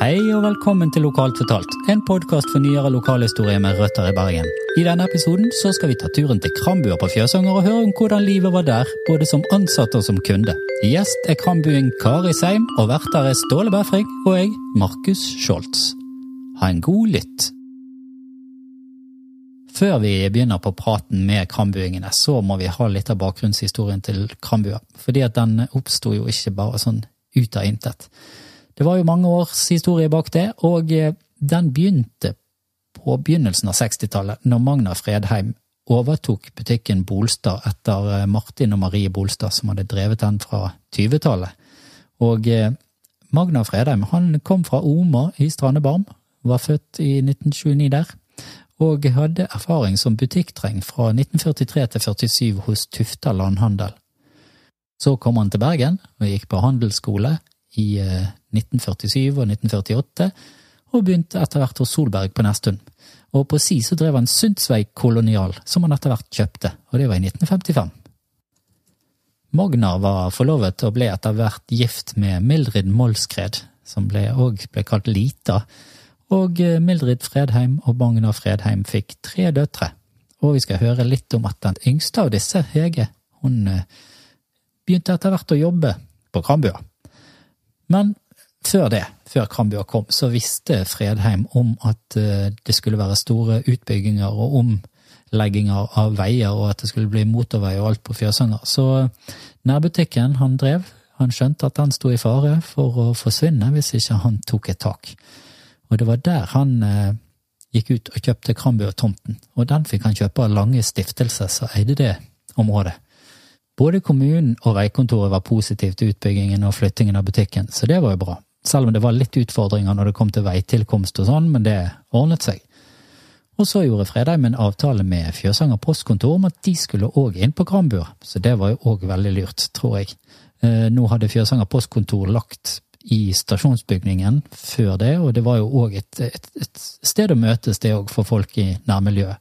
Hei og velkommen til Lokalt fortalt, en podkast for nyere lokalhistorie med røtter i Bergen. I denne episoden så skal vi ta turen til Krambua på Fjøsanger og høre om hvordan livet var der, både som ansatt og som kunde. Gjest er krambuing Kari Seim, og verter er Ståle Befring og jeg, Markus Scholz. Ha en god lytt. Før vi begynner på praten med krambuingene, så må vi ha litt av bakgrunnshistorien til Krambua. Fordi at den oppsto jo ikke bare sånn ut av intet. Det var jo mange års historie bak det, og eh, den begynte på begynnelsen av 60-tallet, når Magna Fredheim overtok butikken Bolstad etter eh, Martin og Marie Bolstad, som hadde drevet den fra 20-tallet. Og eh, Magna Fredheim han kom fra Oma i Strandebarm, var født i 1929 der, og hadde erfaring som butikktreng fra 1943 til 1947 hos Tufta landhandel. Så kom han til Bergen og gikk på handelsskole i 1947 og 1948, og begynte etter hvert hos Solberg på Nesttun. Og på si så drev han Sundsveig Kolonial, som han etter hvert kjøpte, og det var i 1955. Magnar var forlovet og ble etter hvert gift med Mildrid Molskred, som ble, òg ble kalt Lita, og eh, Mildrid Fredheim og Magnar Fredheim fikk tre døtre. Og vi skal høre litt om at den yngste av disse, Hege, hun eh, begynte etter hvert å jobbe på Krambua. Men før det, før Krambua kom, så visste Fredheim om at eh, det skulle være store utbygginger og omlegginger av veier, og at det skulle bli motorvei og alt på Fjøsanger. Så nærbutikken han drev, han skjønte at den sto i fare for å forsvinne hvis ikke han tok et tak. Og det var der han eh, gikk ut og kjøpte Krambua-tomten, og den fikk han kjøpe av Lange stiftelse, som eide det området. Både kommunen og veikontoret var positive til utbyggingen og flyttingen av butikken, så det var jo bra selv om det var litt utfordringer når det kom til veitilkomst og sånn, men det ordnet seg. Og så gjorde Fredheim en avtale med Fjøsanger postkontor om at de skulle òg inn på Krambur, så det var jo òg veldig lurt, tror jeg. Eh, nå hadde Fjøsanger postkontor lagt i stasjonsbygningen før det, og det var jo òg et, et, et, sted å møtes, det òg, for folk i nærmiljøet.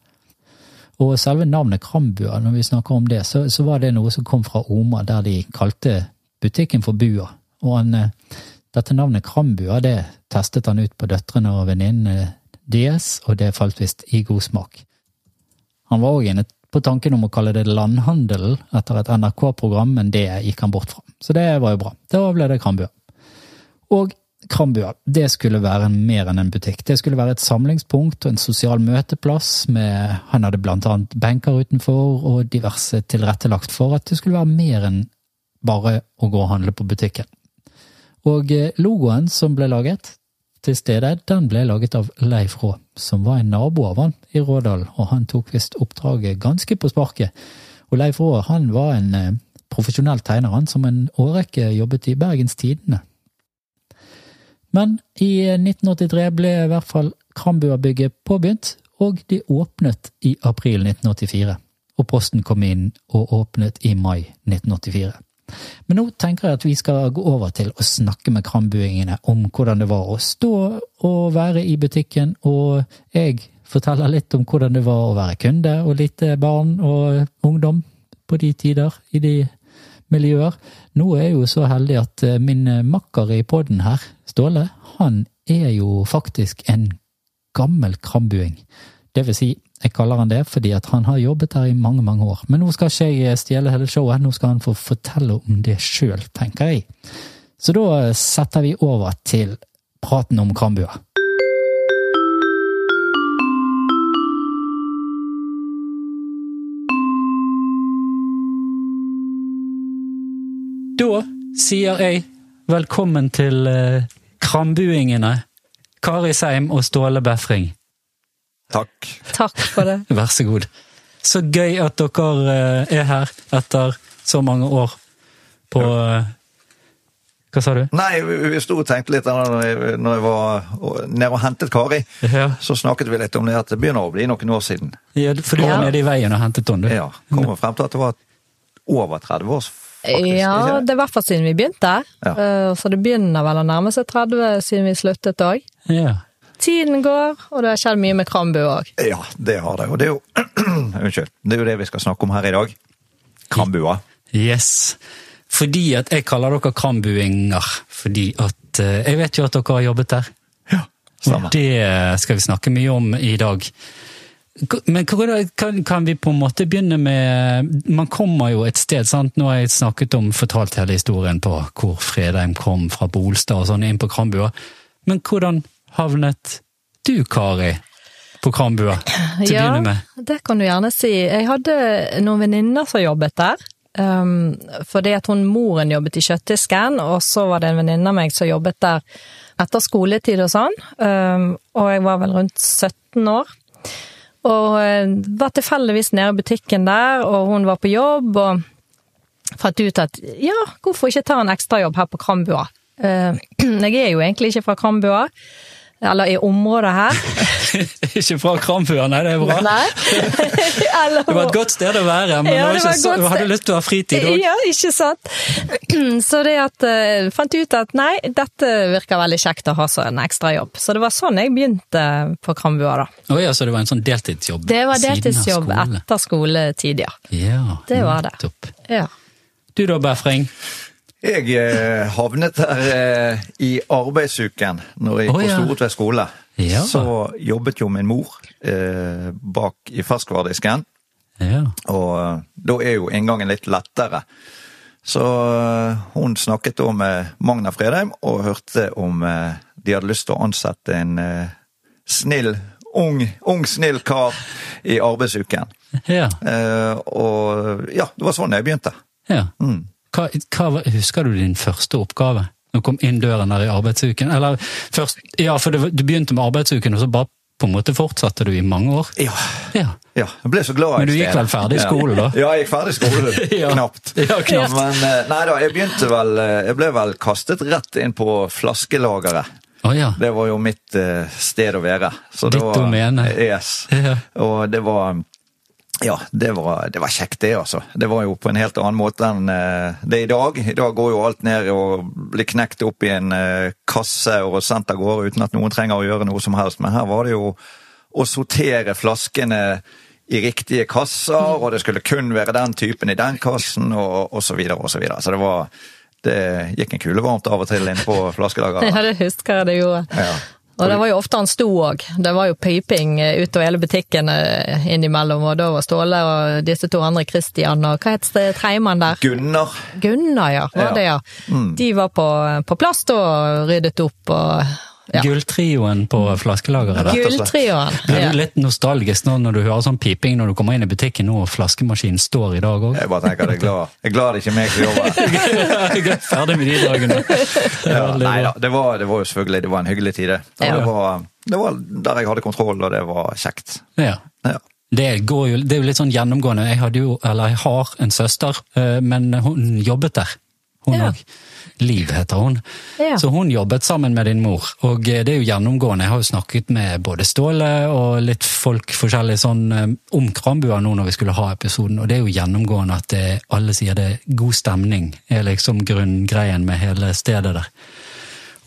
Og selve navnet Krambua, når vi snakker om det, så, så, var det noe som kom fra Oma, der de kalte butikken for Bua. Og han eh, dette navnet Krambua det testet han ut på døtrene og venninnene deres, og det falt visst i god smak. Han var òg inne på tanken om å kalle det Landhandelen etter et NRK-program, men det gikk han bort fra. Så det var jo bra. Da ble det Krambua. Og Krambua, det skulle være mer enn en butikk. Det skulle være et samlingspunkt og en sosial møteplass med Han hadde blant annet benker utenfor og diverse tilrettelagt for at det skulle være mer enn bare å gå og handle på butikken. Og eh, logoen som ble laget til stedet, den ble laget av Leif Rå, som var en nabo av han i Rådal, og han tok visst oppdraget ganske på sparket. Og Leif Rå han var en eh, profesjonell tegner, han som en årrekke jobbet i Bergens Tidende. Men i 1983 eh, ble i hvert fall Krambua-bygget påbegynt, og de åpnet i april 1984. Og Posten kom inn og åpnet i mai 1984. Men nå tenker jeg at vi skal gå over til å snakke med krambuingene om hvordan det var å stå og være i butikken, og jeg forteller litt om hvordan det var å være kunde og litt barn og ungdom på de tider, i de miljøer. Nå er jeg jo så heldig at eh, min makker i poden her, Ståle, han er jo faktisk en gammel krambuing. Det vil si, jeg kaller han det fordi at han har jobbet der i mange, mange år. Men nå skal ikke jeg stjele hele showet, nå skal han få fortelle om det sjøl, tenker jeg. Så da setter vi over til praten om Krambua. Da sier jeg velkommen til eh, Krambuingene, Kari Seim og Ståle Befring. Takk. Takk for det. Vær så god. Så gøy at dere eh, er her etter så mange år på ja. Eh, hva sa du? Nei, vi sto og tenkte litt da jeg, når jeg var nede og hentet Kari. Ja. Så snakket vi litt om det at det begynner å bli noen år siden. Ja, For du var nede i veien og hentet henne, du? Ja. Kommer frem til at det var over 30 år. Faktisk, ja, det er i hvert fall siden vi begynte. Ja. Uh, så det begynner vel å nærme seg 30 siden vi sluttet òg. Ja. Tiden går, og det har skjedd mye med Krambu òg. Ja, det har det. Og det er jo Unnskyld. Det er jo det vi skal snakke om her i dag. Krambua. Yes. Fordi at jeg kaller dere krambuinger. Fordi at eh, Jeg vet jo at dere har jobbet der. Stemmer. Det skal vi snakke mye om i dag. Men kan, kan, vi på en måte begynne med Man kommer jo et sted, sant. Nå har jeg snakket om, fortalt hele historien på hvor Fredheim kom fra Bolstad og sånn, inn på Krambua. Men hvordan havnet du, Kari, på Krambua til å begynne med? Ja, det kan du gjerne si. Jeg hadde noen venninner som jobbet der. Um, fordi at hun moren jobbet i kjøttdisken, og så var det en venninne av meg som jobbet der etter skoletid og sånn. Um, og jeg var vel rundt 17 år. Og uh, var tilfeldigvis nede i butikken der, og hun var på jobb, og fant ut at ja, hvorfor ikke ta en ekstrajobb her på Krambua? Uh, jeg er jo egentlig ikke fra Krambua. Eller i området her. ikke fra Kramfua, nei, det er bra. Eller, det var et godt sted å være, men ja, det var ikke, så, hadde lyst til å ha fritid òg. Ja, ikke sant. Så det at uh, fant ut at nei, dette virker veldig kjekt å ha som en ekstrajobb. Så det var sånn jeg begynte på Kramfua, da. Oh, ja, så det var en sånn deltidsjobb? Det var deltidsjobb skole. etter skoletid, ja. ja. Det var det. Topp. Ja. Du da, Befring? Jeg eh, havnet der eh, i arbeidsuken når jeg gikk oh, ja. på Storotve skole. Ja. Så jobbet jo min mor eh, bak i ferskvaredisken. Ja. Og eh, da er jo inngangen litt lettere. Så eh, hun snakket da med Magna Fredheim og hørte om eh, de hadde lyst til å ansette en snill, ung, ung snill kar i arbeidsuken. Ja. og ja, det var sånn jeg begynte. Ja. Mm. Hva, hva, husker du din første oppgave? Når du kom inn døren der i arbeidsuken? Eller først, ja, for det, du begynte med arbeidsuken, og så bare på en måte fortsatte du i mange år? Ja. ja. ja jeg ble så glad Men du gikk vel ferdig i skolen, da? Ja, jeg gikk ferdig i skolen. Knapt. Ja, knapt. Men eh, nei da, jeg begynte vel eh, Jeg ble vel kastet rett inn på flaskelageret. Oh, ja. Det var jo mitt uh, sted å være. Så Ditt domene. Yes. Ja. Og det var ja, det var, det var, kjekt, det, altså. Det var jo på en helt annen måte enn uh, det er i dag. I dag går jo alt ned og blir knekt opp i en uh, kasse og sendt av gårde uten at noen trenger å gjøre noe som helst. Men her var det jo å sortere flaskene i riktige kasser, og det skulle kun være den typen i den kassen, og, og så videre og så videre. Så det var det gikk en kule varmt av og til inne på flaskelageret. Ja, det husker det gjorde. Ja. Og det var jo ofte han sto òg. Det var jo piping utover hele butikken eh, innimellom, og da var Ståle og disse to andre, Christian og hva het tredjemann der? Gunnar. Gunnar, ja. Var ja. det, ja. Mm. De var på, på plass da og ryddet opp og ja. Gulltrioen på flaskelageret. Gulltrioen, ja. Blir du litt nostalgisk nå når du hører sånn piping når du kommer inn i butikken nå og flaskemaskinen står i dag òg? Jeg bare tenker at jeg er glad. Jeg er glad det ikke er meg som jobber jeg er ferdig med de dagene. Ja, nei da, det var, det var, jo selvfølgelig det var en hyggelig tid, det. Det var, det var der jeg hadde kontroll, og det var kjekt. Ja. Det, jo, det, er jo litt sånn gjennomgående. Jeg, hadde jo, eller jeg har en søster, eh, men hun jobbet der. Hun òg. Liv heter hun. Ja. Så hun jobbet sammen med din mor, og eh, det er jo gjennomgående. Jeg har jo snakket med både Ståle og litt folk forskjellig sånn eh, om Krambua nå når vi skulle ha episoden, og det er jo gjennomgående at det, alle sier det er god stemning, er liksom grunngreien med hele stedet der.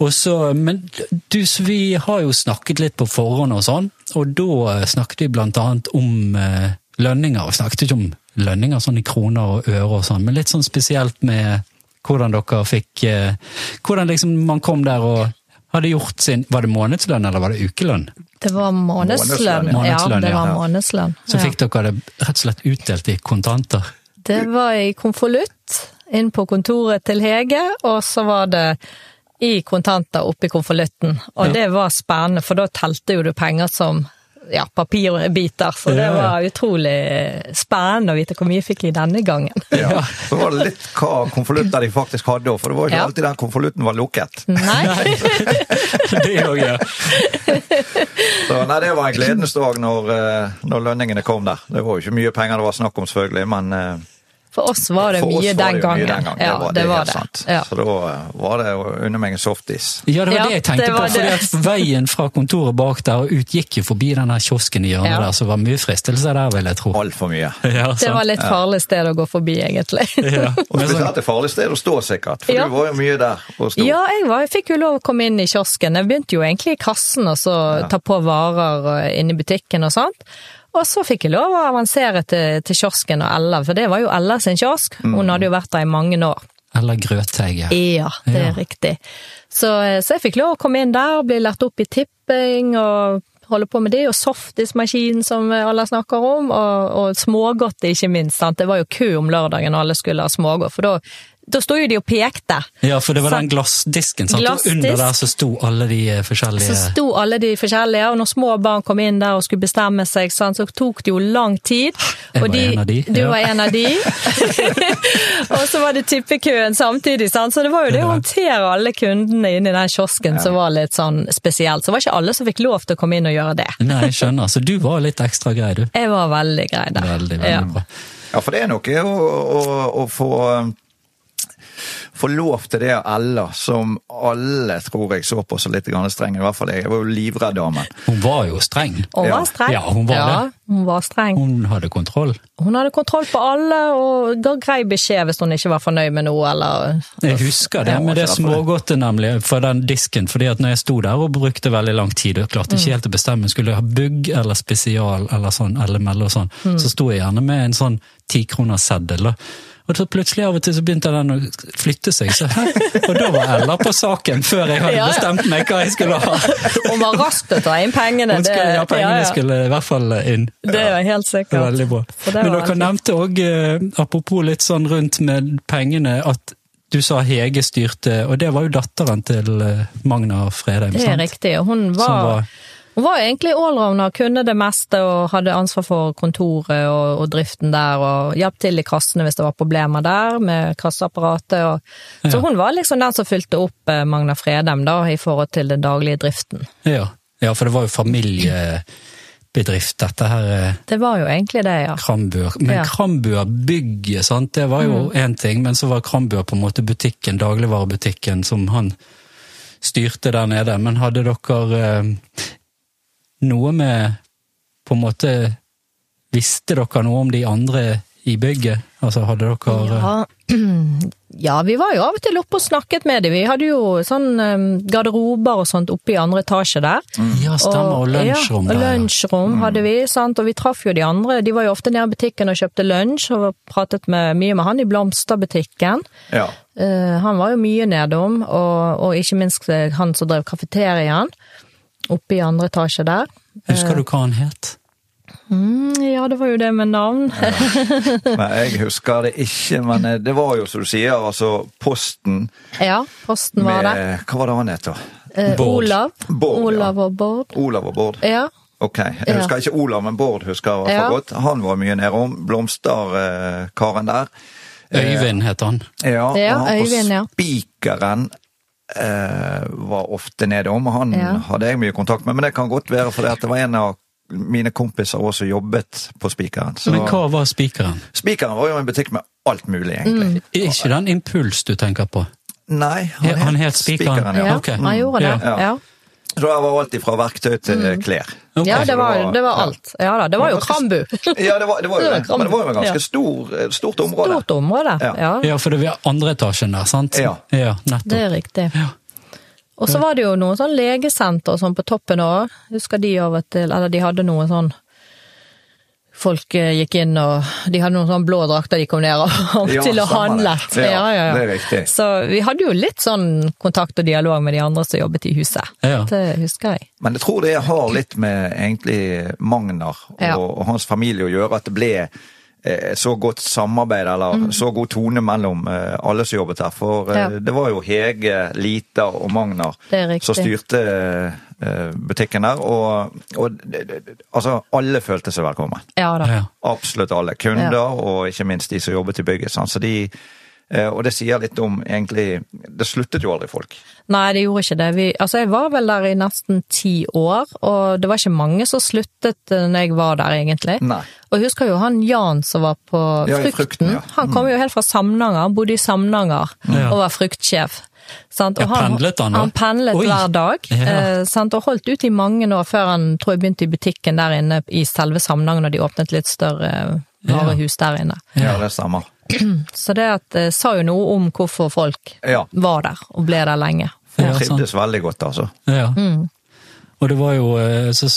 Og så, men du, vi har jo snakket litt på forhånd og sånn, og da snakket vi blant annet om eh, lønninger. Vi snakket ikke om lønninger sånn i kroner og øre og sånn, men litt sånn spesielt med hvordan dere fikk eh, Hvordan liksom man kom der og hadde gjort sin Var det månedslønn, eller var det ukelønn? Det var månedslønn. månedslønn. Ja, det var månedslønn. Så fikk dere det rett og slett utdelt i kontanter? Det var i konvolutt inn på kontoret til Hege, og så var det i kontanter oppi konvolutten. Og ja. det var spennende, for da telte jo du penger som ja, papirbiter, så det var utrolig spennende å vite hvor mye jeg fikk i denne gangen. Ja, Så var det litt hva konvolutter de faktisk hadde, for det var ikke ja. alltid den konvolutten var lukket. Nei. det òg, ja. Så nei, det var en gledens dag når, eh, når lønningene kom der. Det var jo ikke mye penger det var snakk om, selvfølgelig, men eh, for oss var det mye den gangen. Mye den gangen. Ja, det var det. Var det. Ja. Så da var det å unne meg en softis. Ja, det var det jeg tenkte på. fordi at Veien fra kontoret bak der og ut gikk jo forbi den kiosken i hjørnet ja. der, så det var mye fristelse der, vil jeg tro. Altfor mye. Ja, det var litt farlig sted å gå forbi, egentlig. Ja. og spesielt et farlig sted å stå, sikkert. For du var jo mye der og sto. Ja, jeg, var, jeg fikk jo lov å komme inn i kiosken. Jeg begynte jo egentlig i kassen og så ta på varer inn i butikken og sånt. Og så fikk jeg lov å avansere til, til kiosken og Ella, for det var jo Ella sin kiosk. Hun mm. hadde jo vært der i mange år. Eller Grøteige. Ja, det er Ja. riktig. Så, eh, så jeg fikk lov å komme inn der bli lært opp i tipping og holde på med det, og softismaskin som alle snakker om, og, og smågodt ikke minst. Sant? Det var jo kø om lørdagen når alle skulle ha smågodt, for da, da sto jo de og pekte. Ja, for det var Så- den glassdisken, sant? Glassdisk. under der så sto alle de eh, forskjellige Så sto alle de forskjellige, og når små barn kom inn der og skulle bestemme seg, sant, så tok det jo lang tid. Jeg og var en av de, Du ja. var en av de. og så var det tippekøen samtidig, sant? så det var jo det å håndtere alle kundene inne i den kiosken som var litt sånn spesielt. Så det var ikke alle som fikk lov til å komme inn og gjøre det. Nei, jeg skjønner. Så du var litt ekstra grei, du. Jeg var veldig grei der. Veldig, veldig Ja. bra. Ja, for det er noe å, å, å få få lov til det av Ella, som alle tror jeg så på som litt streng. I hvert fall jeg. Jeg var jo livredd damen. Hun var jo streng. Hun var streng. Ja, hun var ja, det. Hun var streng. Hun hadde kontroll. Hun hadde kontroll på alle, og ga grei beskjed hvis hun ikke var fornøyd med noe, eller Jeg husker det med det smågodtet, nemlig, for den disken. fordi at når jeg sto der og brukte veldig lang tid og klarte ikke helt å bestemme, skulle jeg ha bugg eller spesial eller sånn, eller melde og sånn, så sto jeg gjerne med en sånn tikronerseddel. Og så plutselig av og til så begynte den å flytte seg, så? Og da var Ella på saken før jeg hadde Ja, ja. bestemt meg hva jeg skulle ha. Hun var rask til å ta inn pengene. Hun skulle, ja, pengene skulle i hvert fall inn. Det er helt sikkert. Veldig bra. Men dere nevnte òg, apropos litt sånn rundt med pengene, at du sa Hege styrte, og det var jo datteren til eh, Magna Fredheim, Det er sant? riktig. og Hun var hun var egentlig allrounder, kunne det meste og hadde ansvar for kontoret og, og driften der, og hjalp til i kassene hvis det var problemer der med kasseapparatet. Og, Så Ja. hun var liksom den som fylte opp eh, Magna Fredheim da, i forhold til den daglige driften. ja. ja, for det var jo familiebedrift, dette her eh, Det var jo egentlig det, ja. Krambur. Men Ja. Krambua-bygget, sant, det var jo én ting, men så var Krambua på en måte butikken, dagligvarebutikken, som han styrte der nede. Men hadde dere eh, noe med På en måte Visste dere noe om de andre i bygget? Altså, hadde dere Ja. ja, vi var jo av og til oppe og snakket med dem. Vi hadde jo sånn um, garderober og sånt oppe i andre etasje der. Ja, stemmer. Og lunsjrom ja, der. lunsjrom hadde vi, sant? og vi traff jo de andre. De var jo ofte nede i butikken og kjøpte lunsj, og pratet med, mye med han i Blomsterbutikken. Ja. Eh, han var jo mye nedom, og, og ikke minst eh, han som drev kafeteriaen oppe i andre etasje der. Husker du hva han het? Mm, ja, det var jo det med navn. Men jeg husker det ikke. Men eh, det var jo, som du sier, altså Posten ja, posten var med det. Hva var det han het, da? Eh, Bård. Olav. Bård, ja. Olav og Bård. Olav og Bård? Ja. Ok. Jeg husker ikke Olav, men Bård husker jeg for Ja. godt. Han var mye nedom. Blomsterkaren der. Øyvind het han. Ja, og Ja, han Øyvind, ja. på Spikeren eh, var ofte nedom. Han Ja. hadde jeg mye kontakt med, men det kan godt være fordi at det var en av mine kompiser også jobbet på Spikeren. Så Men hva var spikeren? Spikeren var jo en butikk med alt mulig, egentlig. Er ikke den Impuls du tenker på? Nei, Ja, han het Spikeren. ja. Ja, ok. han gjorde det. Ja. Ja. Så det var alt fra verktøy til klær. Okay. Ja, det var, det var alt. Ja da, det var jo Krambu. Ja, det var, det var jo Det. Men det var jo et ganske stor, stort område. Stort område. Ja. Ja, Ja, for det var andre etasjen der, sant? Ja. ja nettopp. det er riktig. Ja. Og så var det jo noen sånn legesenter sånn på toppen òg. Husker de av og til Eller de hadde noe sånn Folk eh, gikk inn og De hadde noen sånn blå drakter de kom ned og Ja, til å handle. Ja, Ja, det er riktig. Så vi hadde jo litt sånn kontakt og dialog med de andre som jobbet i huset. Ja. Det husker jeg. Men jeg tror det har litt med egentlig Magnar og, Ja. og hans familie å gjøre, at det ble så godt samarbeid, eller så god tone mellom eh, alle som jobbet her. For eh, Mm. Ja. det var jo Hege, Lita og Magnar som styrte eh, butikken der. Og, og altså, alle følte seg velkommen. Ja da. Ja. Absolutt alle. Kunder, Ja. og ikke minst de som jobbet i bygget. Sant? Så de, eh, og det sier litt om egentlig Det sluttet jo aldri folk. Nei, det gjorde ikke det. Vi, altså, jeg var vel der i nesten ti år, og det var ikke mange som sluttet eh, når jeg var der, egentlig. Nei. Og jeg husker jo han Jan som var på Ja, Frukten. Frukten, ja. Mm. Han kom jo helt fra Samnanger, han bodde i Samnanger og var fruktsjef. Sant? Og han, pendlet han? Han pendlet Oi. hver dag, Ja. eh, sant? og holdt ut i mange år før han tror jeg begynte i butikken der inne i selve Samnanger, når de åpnet litt større eh, varehus der inne. Ja, det stemmer. Så det at, eh, sa jo noe om hvorfor folk Ja. var der, og ble der lenge. Ja. Trivdes veldig godt, altså. Ja. Mm. Og det var jo eh, så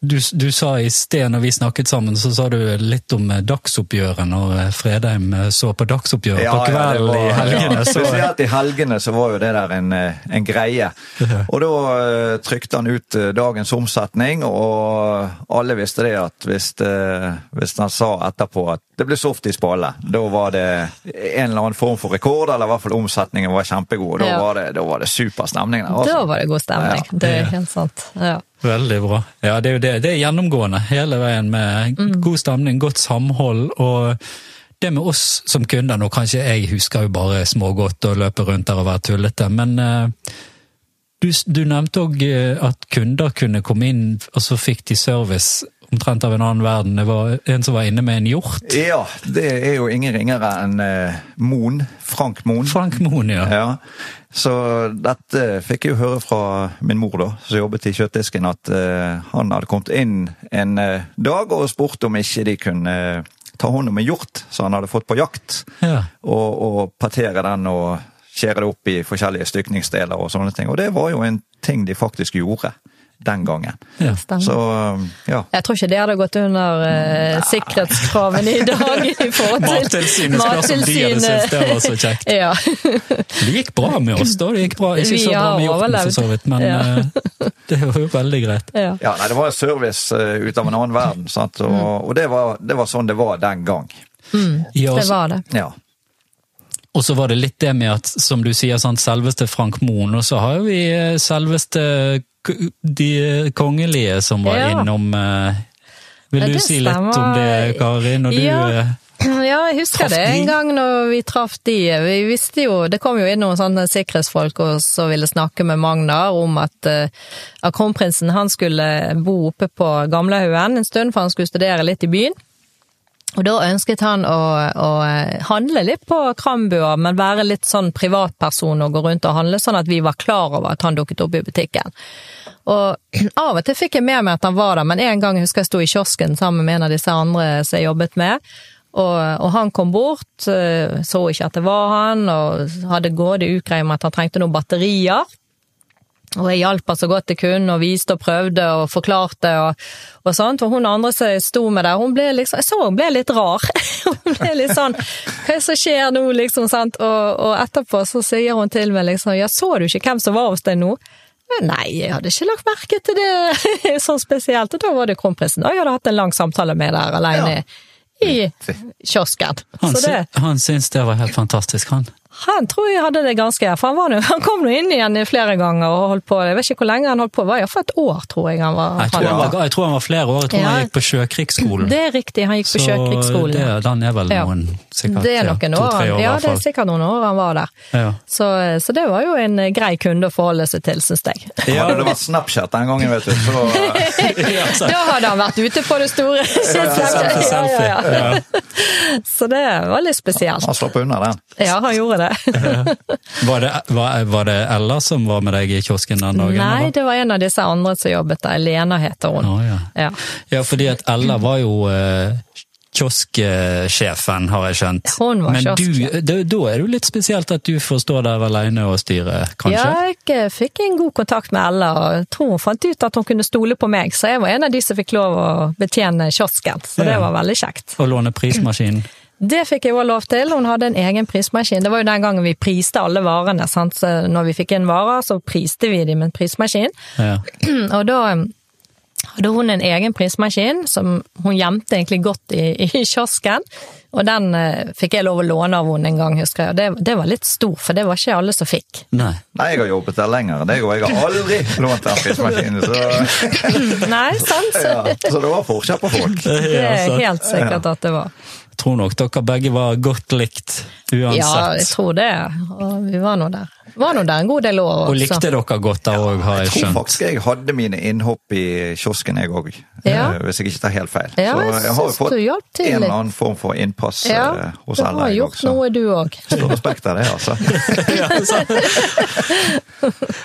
Du, du sa i sted når vi snakket sammen, så sa du litt om eh, dagsoppgjøret når eh, Fredheim eh, så på dagsoppgjøret Ja, på kvelden ja, i helgene. Så, Spesielt i helgene så var jo det der en, en greie. Og da trykte han ut dagens omsetning, og alle visste det at hvis, det, hvis han sa etterpå at det ble softis på alle, da var det en eller annen form for rekord, eller i hvert fall omsetningen var kjempegod. Da, Ja. var, det, da var det super stemning der. altså. Da var det god stemning. Ja. Det er helt sant. Ja. Veldig bra. Ja, det er jo det. Det er gjennomgående hele veien med god stemning, godt samhold. og det med oss som kunder, nå kanskje jeg husker jo bare smågodt og løpe rundt der og være tullete, men uh, du, du nevnte òg at kunder kunne komme inn, og så fikk de service omtrent av en annen verden. Det var en som var inne med en hjort. Ja, det er jo ingen ringere enn eh, Moen. Frank Moen. Frank Moen, ja. Ja, så dette fikk jeg jo høre fra min mor, da, som jobbet i kjøttdisken, at eh, han hadde kommet inn en eh, dag og spurt om ikke de kunne eh, ta hånd om en hjort som han hadde fått på jakt, Ja. og, og partere den og skjære det opp i forskjellige stykningsdeler og sånne ting. Og det var jo en ting de faktisk gjorde den gangen. Ja. Så eh, ja. Jeg tror ikke det hadde gått under uh, sikkerhetskravene i dag. i forhold til Mattilsynet spør om de hadde syntes det var så kjekt. Ja. Det gikk bra med oss, da. Det gikk bra. Ikke Vi så bra med hjorten, for så vidt, men Ja. eh, det var jo veldig greit. ja. ja nei, det var service uh, ut av en annen verden, sant? og, og det, var, det var sånn det var den gang. Ja, Det var det. Ja. Og så var det litt det med at, som du sier, sant, selveste Frank Moen, og så har jo vi eh, selveste de kongelige som var Ja. innom eh, Vil Ja, du si litt om det, Kari? Når du Ja. eh, Ja, jeg husker det en gang når vi traff de. Vi visste jo, Det kom jo inn noen sånne sikkerhetsfolk så ville snakke med Magnar om at, uh, kronprinsen han skulle bo oppe på Gamlehaugen en stund, for han skulle studere litt i byen. Og da ønsket han å, å handle litt på Krambua, men være litt sånn privatperson og gå rundt og handle, sånn at vi var klar over at han dukket opp i butikken. Og av og til fikk jeg med meg at han var der, men en gang husker jeg sto i kiosken sammen med en av disse andre som jeg jobbet med, og, og han kom bort, eh, så ikke at det var han, og hadde grådig utgreie med at han trengte noen batterier. Og jeg hjalp henne så godt jeg kunne, og viste og prøvde og forklarte og, og sånt. Og hun andre som sto med der, hun ble liksom Jeg så hun ble litt rar. Hun ble litt sånn Hva er det som skjer nå, liksom, sant? Og, og etterpå så sier hun til meg liksom Ja, så du ikke hvem som var hos deg nå? Nei, jeg hadde ikke lagt merke til det sånn spesielt. Og da var det kronprinsen. Og jeg hadde hatt en lang samtale med der alene i kiosken. han, det han syntes det var helt fantastisk, han. Han tror jeg hadde det ganske For han, var han kom nå inn igjen flere ganger og holdt på. Jeg vet ikke hvor lenge han holdt på. Det var iallfall et år, tror jeg han var. Jeg tror han var, jeg tror han var flere år. Jeg tror Ja. han gikk på Sjøkrigsskolen. Det er riktig, han gikk på Så Sjøkrigsskolen. det, den er vel noen sikkert Det er ja, noen år, to-tre han- år, i ja, det er sikkert noen år han var der. Ja. Så, så det var jo en grei kunde å forholde seg til, syns jeg. Ja, det var Snapchat den gangen, vet du, så Da hadde han vært ute på det store. ja. Så det var litt spesielt. han slapp unna den. Ja, han gjorde det. Var det, var, var det Ella som var med deg i kiosken den dagen? Nei, eller? det var en av disse andre som jobbet der. Lena heter hun. Oh, ja. Ja. ja, fordi at Ella var jo eh, kiosksjefen, har jeg skjønt. Hun var Men du, da, da er det jo litt spesielt at du får stå der alene og styre, kanskje? Ja, jeg eh, fikk en god kontakt med Ella, og jeg tror hun fant ut at hun kunne stole på meg, så jeg var en av de som fikk lov å betjene kiosken, så det var veldig kjekt. Og låne prismaskinen. Det fikk jeg òg lov til, hun hadde en egen prismaskin. Det var jo den gangen vi priste alle varene, sant. Så når vi fikk inn varer, så priste vi dem med en prismaskin. Ja. Og da hadde hun en egen prismaskin som hun gjemte egentlig godt i, i kiosken. Og den eh, fikk jeg lov å låne av henne en gang, husker jeg. Og det, det var litt stor, for det var ikke alle som fikk. Nei. Nei, jeg har jobbet der lenger enn deg, og jeg har aldri lånt den prismaskinen. Så, Nei, sant? ja, så det var forskjell på folk. Det er helt sikkert at det var. Tror nok dere begge var godt likt, uansett. Ja, jeg tror det. Og vi var nå der. Var nå der en god del år. og likte dere godt da òg, har jeg skjønt. Jeg tror faktisk jeg hadde mine innhopp i kiosken, jeg òg. Ja. Hvis jeg ikke tar helt feil. Ja, så jeg har jo fått du en eller annen form for innpass Ja, eh, hos du alle. har gjort også. noe, du òg. Stor respekt av det, altså. Ja, så-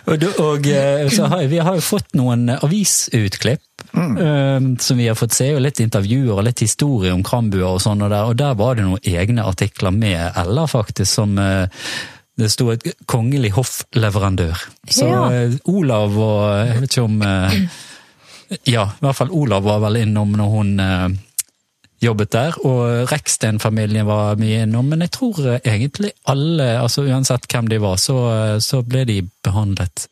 og, du- og eh, så har, vi har jo fått noen avisutklipp eh, som vi har fått se, og litt intervjuer og litt historie om Krambua og sånn, og der, og der var det noen egne artikler med Ella, faktisk, som eh, det sto et kongelig hoffleverandør. Så Ja. eh, Olav og Jeg vet ikke om Ja, i hvert fall Olav var vel innom når hun jobbet der, og Reksten-familien var mye innom. Men jeg tror egentlig alle, altså uansett hvem de var, så, så ble de behandlet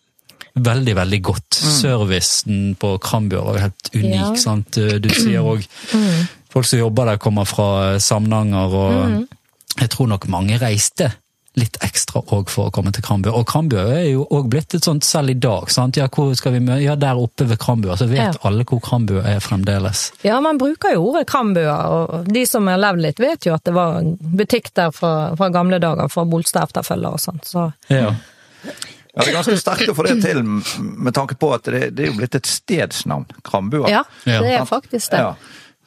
veldig, veldig godt. Servicen på Krambjørg var helt unik, Ja. sant. Du, du sier òg folk som jobber der, kommer fra eh, Samnanger, og jeg tror nok mange reiste litt ekstra òg for å komme til Krambø. Og Krambø er jo òg blitt et sånt selv i dag. sant? Ja, hvor skal vi møte? Ja, der oppe ved Krambø. Så vet Ja. alle hvor Krambø er fremdeles. Ja, man bruker jo ordet Krambøa, og de som har levd litt vet jo at det var butikk der fra, fra gamle dager, fra Bolstad efterfølger og sånt, så Ja. Ja, det er ganske sterkt å få det til, med tanke på at det, det er jo blitt et stedsnavn. Krambua. ja, det er faktisk det. Ja.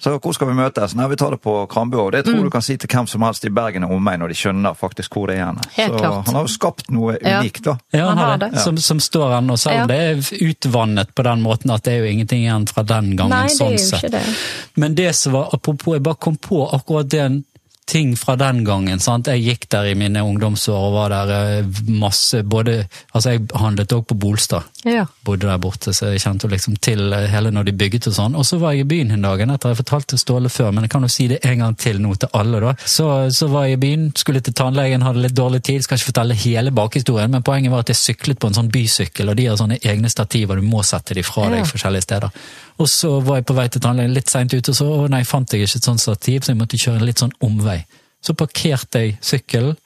Så hvor skal vi møtes? Nei, vi tar det på Krambua. Det tror Mm. du kan si til hvem som helst i Bergen og omegn, når de skjønner faktisk hvor det er. henne. Helt Så klart. han har jo skapt noe Ja. unikt, da. Ja, han Han har det. Ja. Som, som står ennå, selv om Ja. det er utvannet på den måten at det er jo ingenting igjen fra den gangen. Nei, det sånn sett. Men det som var, apropos, jeg bare kom på akkurat den ting fra den gangen. sant? Jeg gikk der i mine ungdomsår og var der eh, masse både Altså, jeg handlet òg på Bolstad. Ja. Bodde der borte, så jeg kjente liksom til eh, hele når de bygget og sånn. Og så var jeg i byen en dag, etter jeg fortalte Ståle før, men jeg kan jo si det en gang til nå til alle, da. Så, så var jeg i byen, skulle til tannlegen, hadde litt dårlig tid, skal ikke fortelle hele bakhistorien, men poenget var at jeg syklet på en sånn bysykkel, og de har sånne egne stativer, du må sette de fra deg Ja. forskjellige steder. Og så var jeg på vei til tannlegen litt seint ute, og så å nei, fant jeg ikke et sånt stativ, så jeg måtte kjøre en litt sånn omvei. Så parkerte jeg sykkelen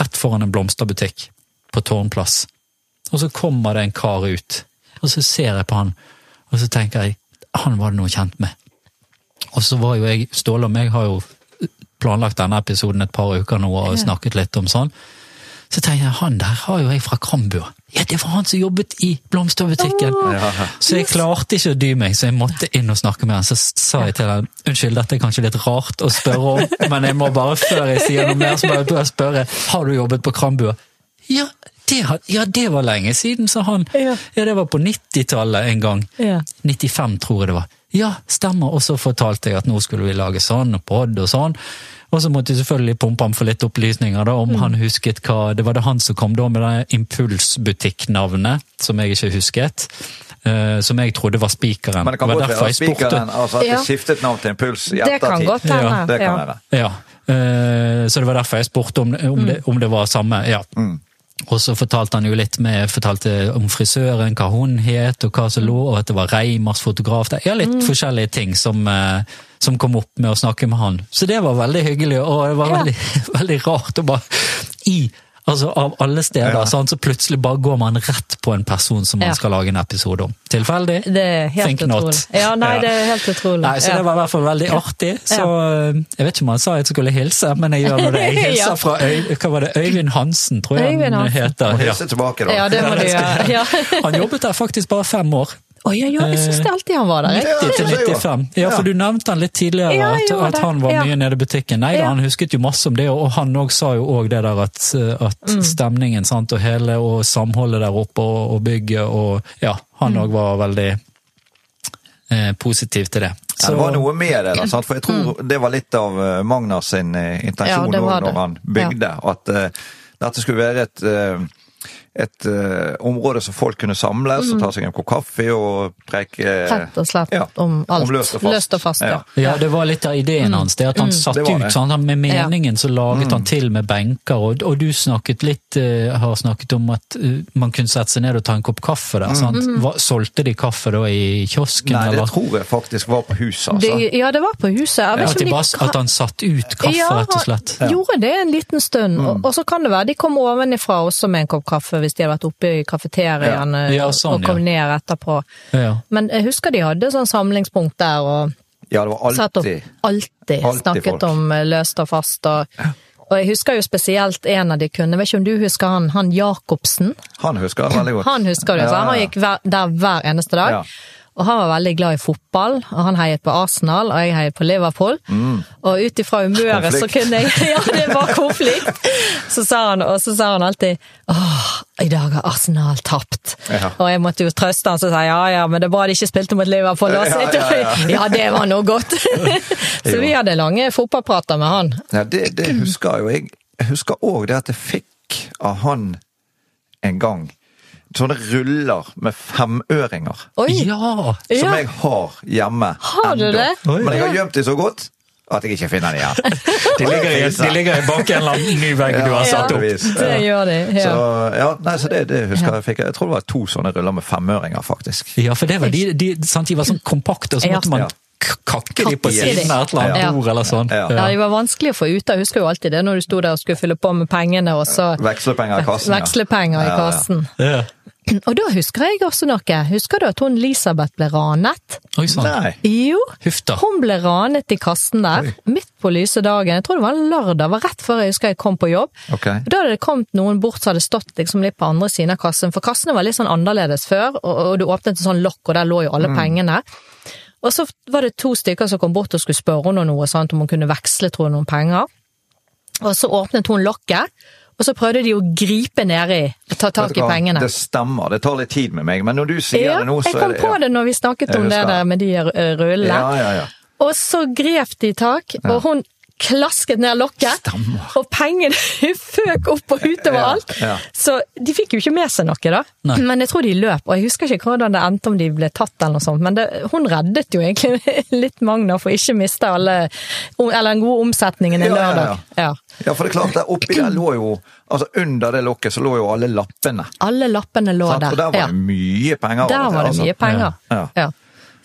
rett foran en blomsterbutikk på Tårnplass. Og så kommer det en kar ut, og så ser jeg på han, og så tenker jeg han var det noe kjent med. Og så var jo jeg, Ståle og meg har jo planlagt denne episoden et par uker nå og snakket litt om sånn. Så tenkte jeg, han der har jo jeg fra Krambua. Ja, det var han som jobbet i blomsterbutikken. Så jeg klarte ikke å dy meg, så jeg måtte inn og snakke med han. Så sa jeg til han, unnskyld, dette er kanskje litt rart å spørre om, men jeg må bare, før jeg sier noe mer, så bare bare spørre, har du jobbet på Krambua? Ja, det, ja, det var lenge siden, sa han. Ja. Ja, det var på 90-tallet en gang. Ja. 95, tror jeg det var. Ja, stemmer. Og så fortalte jeg at nå skulle vi lage sånn og pod og sånn. Og så måtte jeg selvfølgelig pumpe ham for litt opplysninger da, om Mm. han husket hva Det var det han som kom da med det impulsbutikknavnet, som jeg ikke husket. Uh, som jeg trodde var spikeren. Men det kan godt være jeg spikeren, altså at Ja. det skiftet navn til Impuls i Det kan godt hende. Ja, Det kan ja. være. Ja, eh, så det var derfor jeg spurte om, om, det, om det var samme. Ja. Og så fortalte han jo litt med, fortalte om frisøren, hva hun het, og hva som lå, og at det var Reimers fotograf der. Ja, litt forskjellige ting som, eh, som kom opp med å snakke med han. Så det var veldig hyggelig, og det var Ja. veldig, veldig rart å bare i Altså Av alle steder, Ja. sånn, så plutselig bare går man rett på en person som man Ja. skal lage en episode om. Tilfeldig? Det er helt Think not. utrolig. Ja, nei, Ja. det er helt utrolig. Nei, så ja. det var i hvert fall veldig artig. Så eh, jeg vet ikke om han sa jeg skulle hilse, men jeg gjør nå det. Jeg hilser Ja. fra Øy, hva var det? Øyvind Hansen, tror jeg Øyvind han Hansen. heter. Må hilse tilbake, da. Ja, det må du gjøre. Ja. Han jobbet der faktisk bare fem år. Å ja, ja, jeg syns det alltid han var der. 90 til det er jo- 95. Ja, for du nevnte han litt tidligere, Ja, at, at han var Ja. mye nede i butikken. Nei da, Ja. han husket jo masse om det, og han òg sa jo òg det der at, at Mm. stemningen sant, og hele og samholdet der oppe og, og bygget og Ja, han Mm. var veldig eh, positiv til det. Ja, det var noe med det, da, sant? for jeg tror det var litt av Magnas Magnar sin eh, Ja, intensjon det når han bygde. At uh, dette skulle være et, eh, et uh, område som folk kunne samles og ta seg en kopp kaffe og preke Rett og slett ja, om alt. løst og fast. Løst og fast, ja. Ja, det var litt av ideen hans. det At han satt Det det. ut sånn, med meningen, så laget han til med benker. Og, og du snakket litt, uh, har snakket om at uh, man kunne sette seg ned og ta en kopp kaffe der. sant? Hva, solgte de kaffe da i kiosken, Nei, det eller? tror jeg faktisk var på huset, Det, altså. ja, det var på huset. At, de bare, at han satt ut kaffe, ja, rett og slett? Ja, gjorde det en liten stund. Mm. Og, og så kan det være de kom ovenifra også med en kopp kaffe hvis de hadde vært oppe i kafeteriaen Ja. Ja, sånn, og kom ja. ned etterpå. Ja. Men jeg husker de hadde sånn samlingspunkt der og Ja, det var satt opp alltid alltid, Alltid snakket folk. om eh, løst og fast. Og, og jeg husker jo spesielt en av de kunne, vet ikke om du husker han, han Jacobsen? Han husker jeg veldig godt. Han husker du, så Ja, han gikk hver, der hver eneste dag. Ja. Og han var veldig glad i fotball, og han heiet på Arsenal, og jeg heiet på Liverpool. Og ut ifra humøret så kunne jeg Ja, det var konflikt! Så sa han, og så sa han alltid åh, i dag har Arsenal tapt. Ja. Og jeg måtte jo trøste han, så sa jeg ja ja, men det er bra de ikke spilte mot Liverpool. Ja, ja. ja, det var noe godt! så vi hadde lange fotballprater med han. Ja, det, det husker jo jeg. Jeg husker òg det at jeg fikk av han en gang. Sånne ruller med femøringer. Oi! Ja! Som Ja. jeg har hjemme. Har du enda. det? Oi. Men jeg har gjemt dem så godt at jeg ikke finner dem igjen. De ligger, i, de ligger bak en eller annen ny vegg du har satt opp. Det gjør de. Så, Ja. ja, nei, så det, det husker jeg fikk. Jeg tror det var to sånne ruller med femøringer, faktisk. Ja, for det var de, de, sant, de var sånn kompakte, og så måtte man Kakke de på siden av et eller annet Ja. bord eller sånn. Ja. Ja, de var vanskelig å få ut. Jeg husker jo alltid det når du sto der og skulle fylle på med pengene, og så Vekslepenger i kassen. ja. Vekslepenger i Ja, ja. kassen. Ja. Og da husker jeg også noe. Husker du at hun Elisabeth ble ranet? Oi sann. Nei. Jo, Hufta. hun ble ranet i kassen der, Oi. midt på lyse dagen. Jeg tror det var en lørdag, det var rett før jeg husker jeg kom på jobb. Okay. Og Da hadde det kommet noen bort som hadde stått liksom litt på andre siden av kassen, for kassene var litt sånn annerledes før, og, og du åpnet en sånn lokk, og der lå jo alle pengene. Og så var det to stykker som kom bort og skulle spørre henne noe, sant, om hun kunne veksle tror jeg, noen penger. Og så åpnet hun lokket, og så prøvde de å gripe nedi og ta tak i pengene. Det stemmer, det tar litt tid med meg, men når du sier Ja, det nå, så jeg kom på det når vi snakket om det der med de eh, rullene. Ja, ja, ja. Og så grep de tak, og hun klasket ned lokket, Stemmer. og pengene føk opp og utover Ja, alt. ja. Så de fikk jo ikke med seg noe, da. Nei. Men jeg tror de løp, og jeg husker ikke hvordan det endte, om de ble tatt eller noe sånt. Men det, hun reddet jo egentlig litt Magna for ikke å miste alle Eller den gode omsetningen en Ja, ja, lørdag. Ja. Ja, for det er klart, der oppi der lå jo Altså under det lokket så lå jo alle lappene. Alle lappene lå der. Og der var ja. det mye penger. Der var det altså. mye penger. Ja.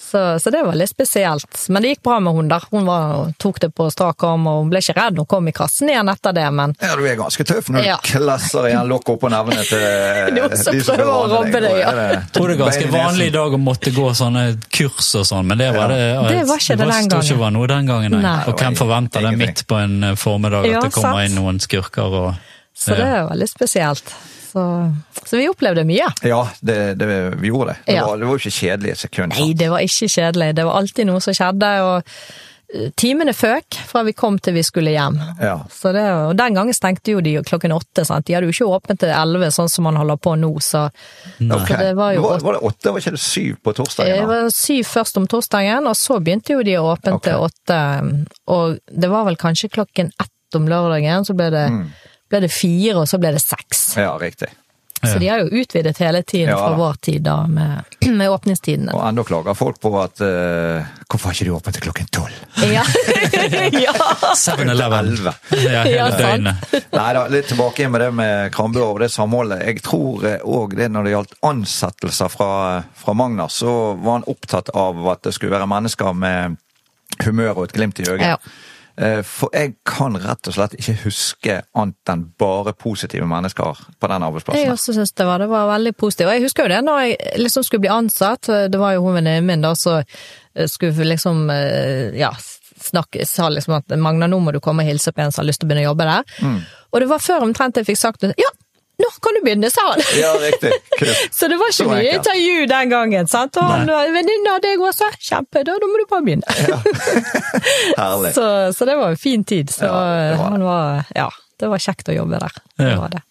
Ja. Så, så det var litt spesielt. Men det gikk bra med hunder. Hun var, tok det på strak arm, og hun ble ikke redd. Hun kom i kassen igjen etter det, men Ja, du er ganske tøff når du Ja. klasser igjen lokket oppå nevene til Noen som de som prøver å robbe deg, ja. Er Jeg tror det er ganske vanlig i dag å måtte gå sånne kurs og sånn, men det var det Det var ikke det den ikke gangen. var noe den gangen, nei. Nei. Og hvem forventer det midt på en eh, formiddag Ja, at det kommer sant. inn noen skurker og Så det var veldig spesielt. Så, så vi opplevde mye. Ja, det, det, vi gjorde det. Det, Ja. var, det var jo ikke kjedelig et sekund. Nei, det var ikke kjedelig. Det var alltid noe som skjedde, og eh, timene føk fra vi kom til vi skulle hjem. Ja. Så det, og den gangen stengte jo de klokken åtte, sant. De hadde jo ikke åpent til elleve, sånn som man holder på nå, så okay. Så det var jo var, var det åtte, var ikke det syv på torsdagen? da? var syv først om torsdagen, og så begynte jo de å åpne til åtte. Og det var vel kanskje klokken ett om lørdagen, så ble det, Mm. Ble det fire, og så ble det seks. Ja, riktig. Så de har jo utvidet hele tiden Ja fra vår tid da, med, med åpningstidene. Og enda klager folk på at uh, Hvorfor har ikke de åpent til klokken tolv? Ja. ja. 7-Eleven. Elleve. Ja, hele døgnet. Nei da, litt tilbake igjen med det med Krambø og det samholdet. Jeg tror òg det når det gjaldt ansettelser fra, fra Magna, så var han opptatt av at det skulle være mennesker med humør og et glimt i øyet. Ja. Eh, For jeg kan rett og slett ikke huske annet enn bare positive mennesker på den Jeg arbeidsplassen. også syns det var, det var veldig positivt. Og jeg husker jo det når jeg liksom skulle bli ansatt, det var jo hun venninnen min da, så skulle vi liksom, eh, ja, snakke, sa liksom at Magna, nå må du komme og hilse på en som har lyst til å begynne å jobbe der. Mm. Og det var før omtrent jeg fikk sagt ja, nå kan du begynne, sa han. Ja, riktig. Kult. Så det var ikke Så mye intervju den gangen, sant? Og han var venninne av deg også, kjempe, da, da må du bare begynne. Herlig. Så, så det var en fin tid. Så Ja, det var han var, ja, det var kjekt å jobbe der. Det var det.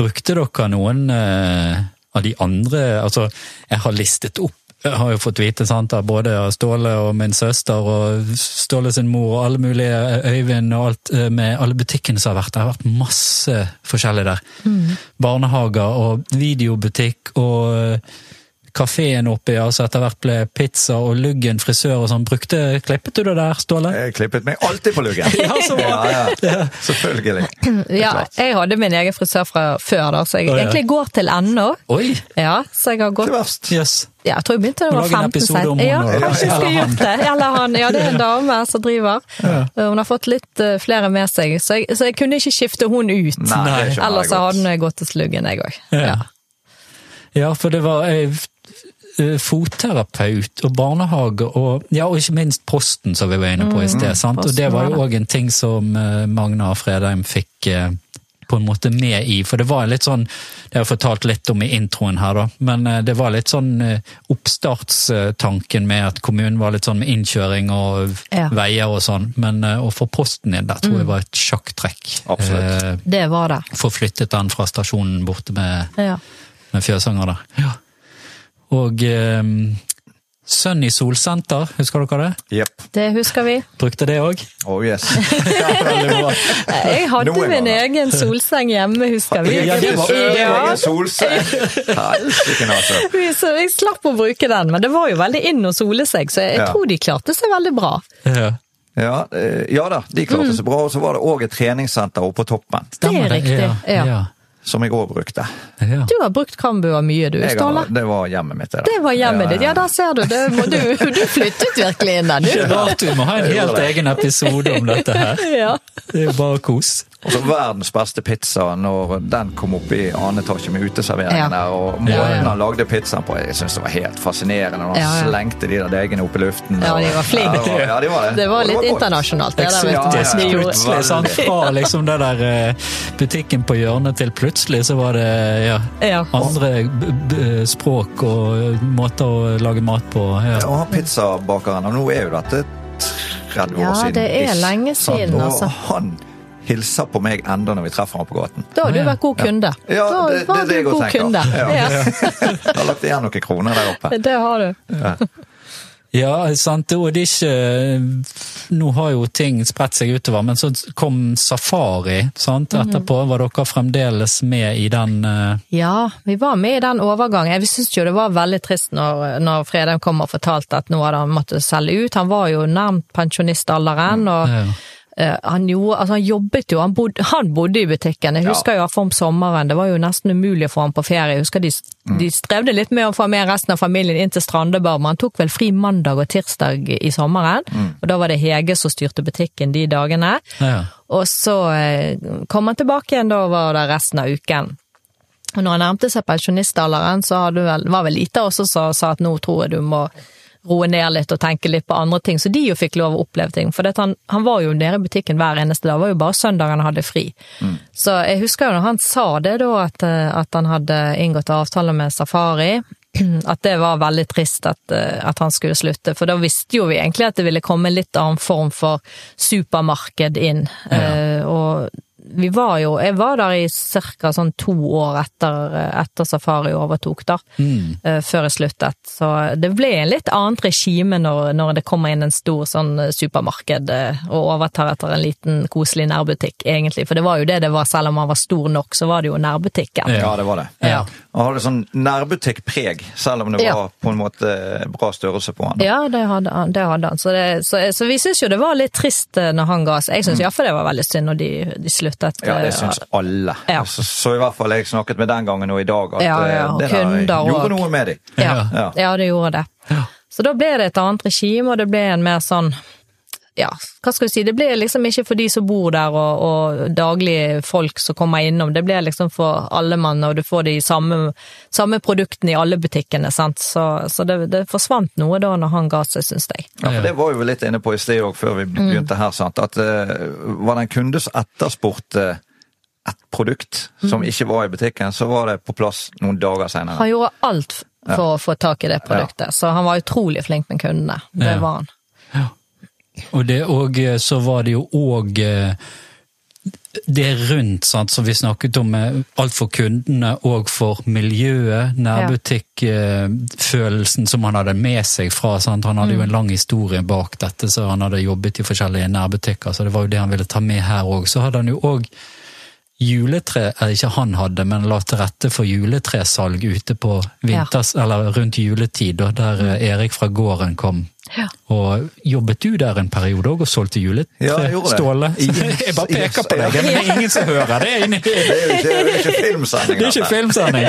Brukte dere noen uh, av de andre Altså, jeg har listet opp jeg har jo fått vite sant, av både Ståle og min søster og Ståle sin mor og alle mulige Øyvind og alt eh, med alle butikkene som har vært der. Det har vært masse forskjellig der. Barnehager og videobutikk og eh, kafeen oppi, altså etter hvert ble pizza og Luggen frisør og sånn. Brukte, Klippet du det der, Ståle? Jeg klippet meg alltid på luggen. Ja, så bra. Ja, ja. Selvfølgelig. Ja, jeg hadde min egen frisør fra før, da, så jeg oh, ja. egentlig går til ennå. Oi! Ja, så jeg har gått Til verst. Yes. ja, Jeg tror jeg begynte da jeg var 15 episode om 16. Ja, kanskje jeg eller skulle gjort det. Eller han. Ja, det er en dame som driver. Hun har fått litt eh, flere med seg, så jeg, så jeg kunne ikke skifte hun ut. Nei, jeg Ellers så hadde hun gått til sluggen, jeg òg. Ja. Ja, for det var eh, fotterapeut og barnehage og ja, og ikke minst Posten, som vi var inne på i sted. sant? Og det var jo òg en ting som Magna Magna Fredheim fikk eh, på en måte med i, for det var litt sånn Det har jeg fortalt litt om i introen her, da, men eh, det var litt sånn eh, oppstartstanken med at kommunen var litt sånn med innkjøring og Ja. veier og sånn, men eh, å få Posten inn der tror jeg var et sjakktrekk. Absolutt. Eh, Det var det. Få flyttet den fra stasjonen borte med Ja. med fjøsanger der. Ja. Og um, Sunny solsenter, husker dere det? Yep. Det husker vi. Brukte det òg? Oh yes. Jeg hadde min ganger. egen solseng hjemme, husker vi. Ja, det var- Ja. Egen solseng! Altså. Så jeg slapp å bruke den, men det var jo veldig inn å sole seg, så jeg Ja. tror de klarte seg veldig bra. Ja. Ja, eh, ja da, de klarte seg bra. Og så var det òg et treningssenter oppe på toppen, Stemmer riktig, Ja. ja. Ja. som jeg òg brukte. ja. Du har brukt Kambua mye, du, Ståle. det var hjemmet mitt. Det. Det var hjemmet ditt. Ja, da ser du. Det, du, du flyttet virkelig inn der, Det er du. rart vi må ha en helt egen episode om dette her. Ja. Det er jo bare kos. Og så verdens beste pizza når den kom opp i annen etasje med uteserveringen Ja. der. Og måten han lagde pizzaen på, jeg syns det var helt fascinerende. Når han Ja, ja. slengte de der deigene opp i luften. Ja, de var flinke. Ja, det var, ja, de var det. Det var Og litt godt. internasjonalt, det der. vet du. Ja, Eksotisk ja, ja. Plutselig. Sant? Fra liksom det der eh, butikken på hjørnet til plutselig så var det andre b b språk og måter å lage mat på. Ja. Og han pizzabakeren, og nå er jo dette 30 år siden. Ja, det er lenge siden, Og altså. han hilser på meg enda når vi treffer ham på gaten. Da har du vært god kunde. Ja, da det- det det er det jeg god tenker. kunde. Ja. Ja. Jeg har lagt igjen noen kroner der oppe. Det har du. Ja, sant. Og det er ikke Nå har jo ting spredt seg utover, men så kom Safari sant? Mhm. etterpå. Var dere fremdeles med i den uh... Ja, vi var med i den overgangen. Jeg syns jo det var veldig trist når, når Fredheim kom og fortalte at nå hadde han måttet selge ut. Han var jo nærmt pensjonistalderen. og ja. eh, han, gjorde, altså han jobbet jo, han bodde, han bodde i butikken. Jeg husker jo for om sommeren, det var jo nesten umulig å få ham på ferie. Jeg husker de, de strevde litt med å få med resten av familien inn til Strandebar, men han tok vel fri mandag og tirsdag i sommeren. Og da var det Hege som styrte butikken de dagene. Ja. Og så eh, kom han tilbake igjen, da var det resten av uken. Og når han nærmte seg pensjonistalderen, så vel, var vel lite også som sa at nå tror jeg du må roe ned litt og tenke litt på andre ting, så de jo fikk lov å oppleve ting. For han, han var jo nede i butikken hver eneste dag, det var jo bare søndagen han hadde fri. Så jeg husker jo når han sa det da, at, eh, at han hadde inngått avtale med Safari, at det var veldig trist at, eh, at han skulle slutte, for da visste jo vi egentlig at det ville komme en litt annen form for supermarked inn. Eh, og vi var jo, jeg var der i ca. sånn to år etter, etter Safari overtok, da. eh, Før jeg sluttet. Så det ble en litt annet regime når, når det kommer inn en stor sånn supermarked eh, og overtar etter en liten koselig nærbutikk, egentlig. For det var jo det det var, selv om han var stor nok, så var det jo nærbutikken. Ja, det var det. Ja. Han hadde sånn nærbutikkpreg, selv om det Ja. var på en måte bra størrelse på han. Ja, det hadde han. Det hadde han. Så, det, så, så vi syns jo det var litt trist eh, når han ga seg. Jeg syns iallfall det var veldig synd når de, de sluttet. Ja, det eh, syns alle. Ja. Så, så i hvert fall jeg snakket med den gangen og i dag, at Ja, ja, eh, det der gjorde og- noe med dem. Ja, Ja. ja, det gjorde det. Ja. Så da ble det et annet regime, og det ble en mer sånn ja, hva skal du si, det blir liksom ikke for de som bor der og, og daglige folk som kommer innom, det blir liksom for alle mann, og du får de samme, samme produktene i alle butikkene, sant. Så, så det, det forsvant noe da når han ga seg, syns jeg. Ja, for Det var vi litt inne på i sted òg, før vi begynte her. sant? At uh, Var det en kunde som etterspurte et produkt som ikke var i butikken, så var det på plass noen dager senere. Han gjorde alt for å få tak i det produktet, så han var utrolig flink med kundene. Det Ja. var han. Og, det, og eh, så var det jo òg det rundt, sant, som vi snakket om, eh, alt for kundene og for miljøet. Nærbutikkfølelsen som han hadde med seg fra. Sant? Han hadde jo en lang historie bak dette, så han hadde jobbet i forskjellige nærbutikker, så det var jo det han ville ta med her òg. Så hadde han jo òg juletre, ikke han hadde, men la til rette for juletresalg ute på vinters, eller rundt juletid, der eh, Erik fra gården kom. Ja. Og jobbet du der en periode òg og solgte juletreståle? Ja, jeg. Jeg bare peker på deg, men det er ingen som hører. Det er, Det er jo ikke, det er ikke filmsending. det er ikke filmsending.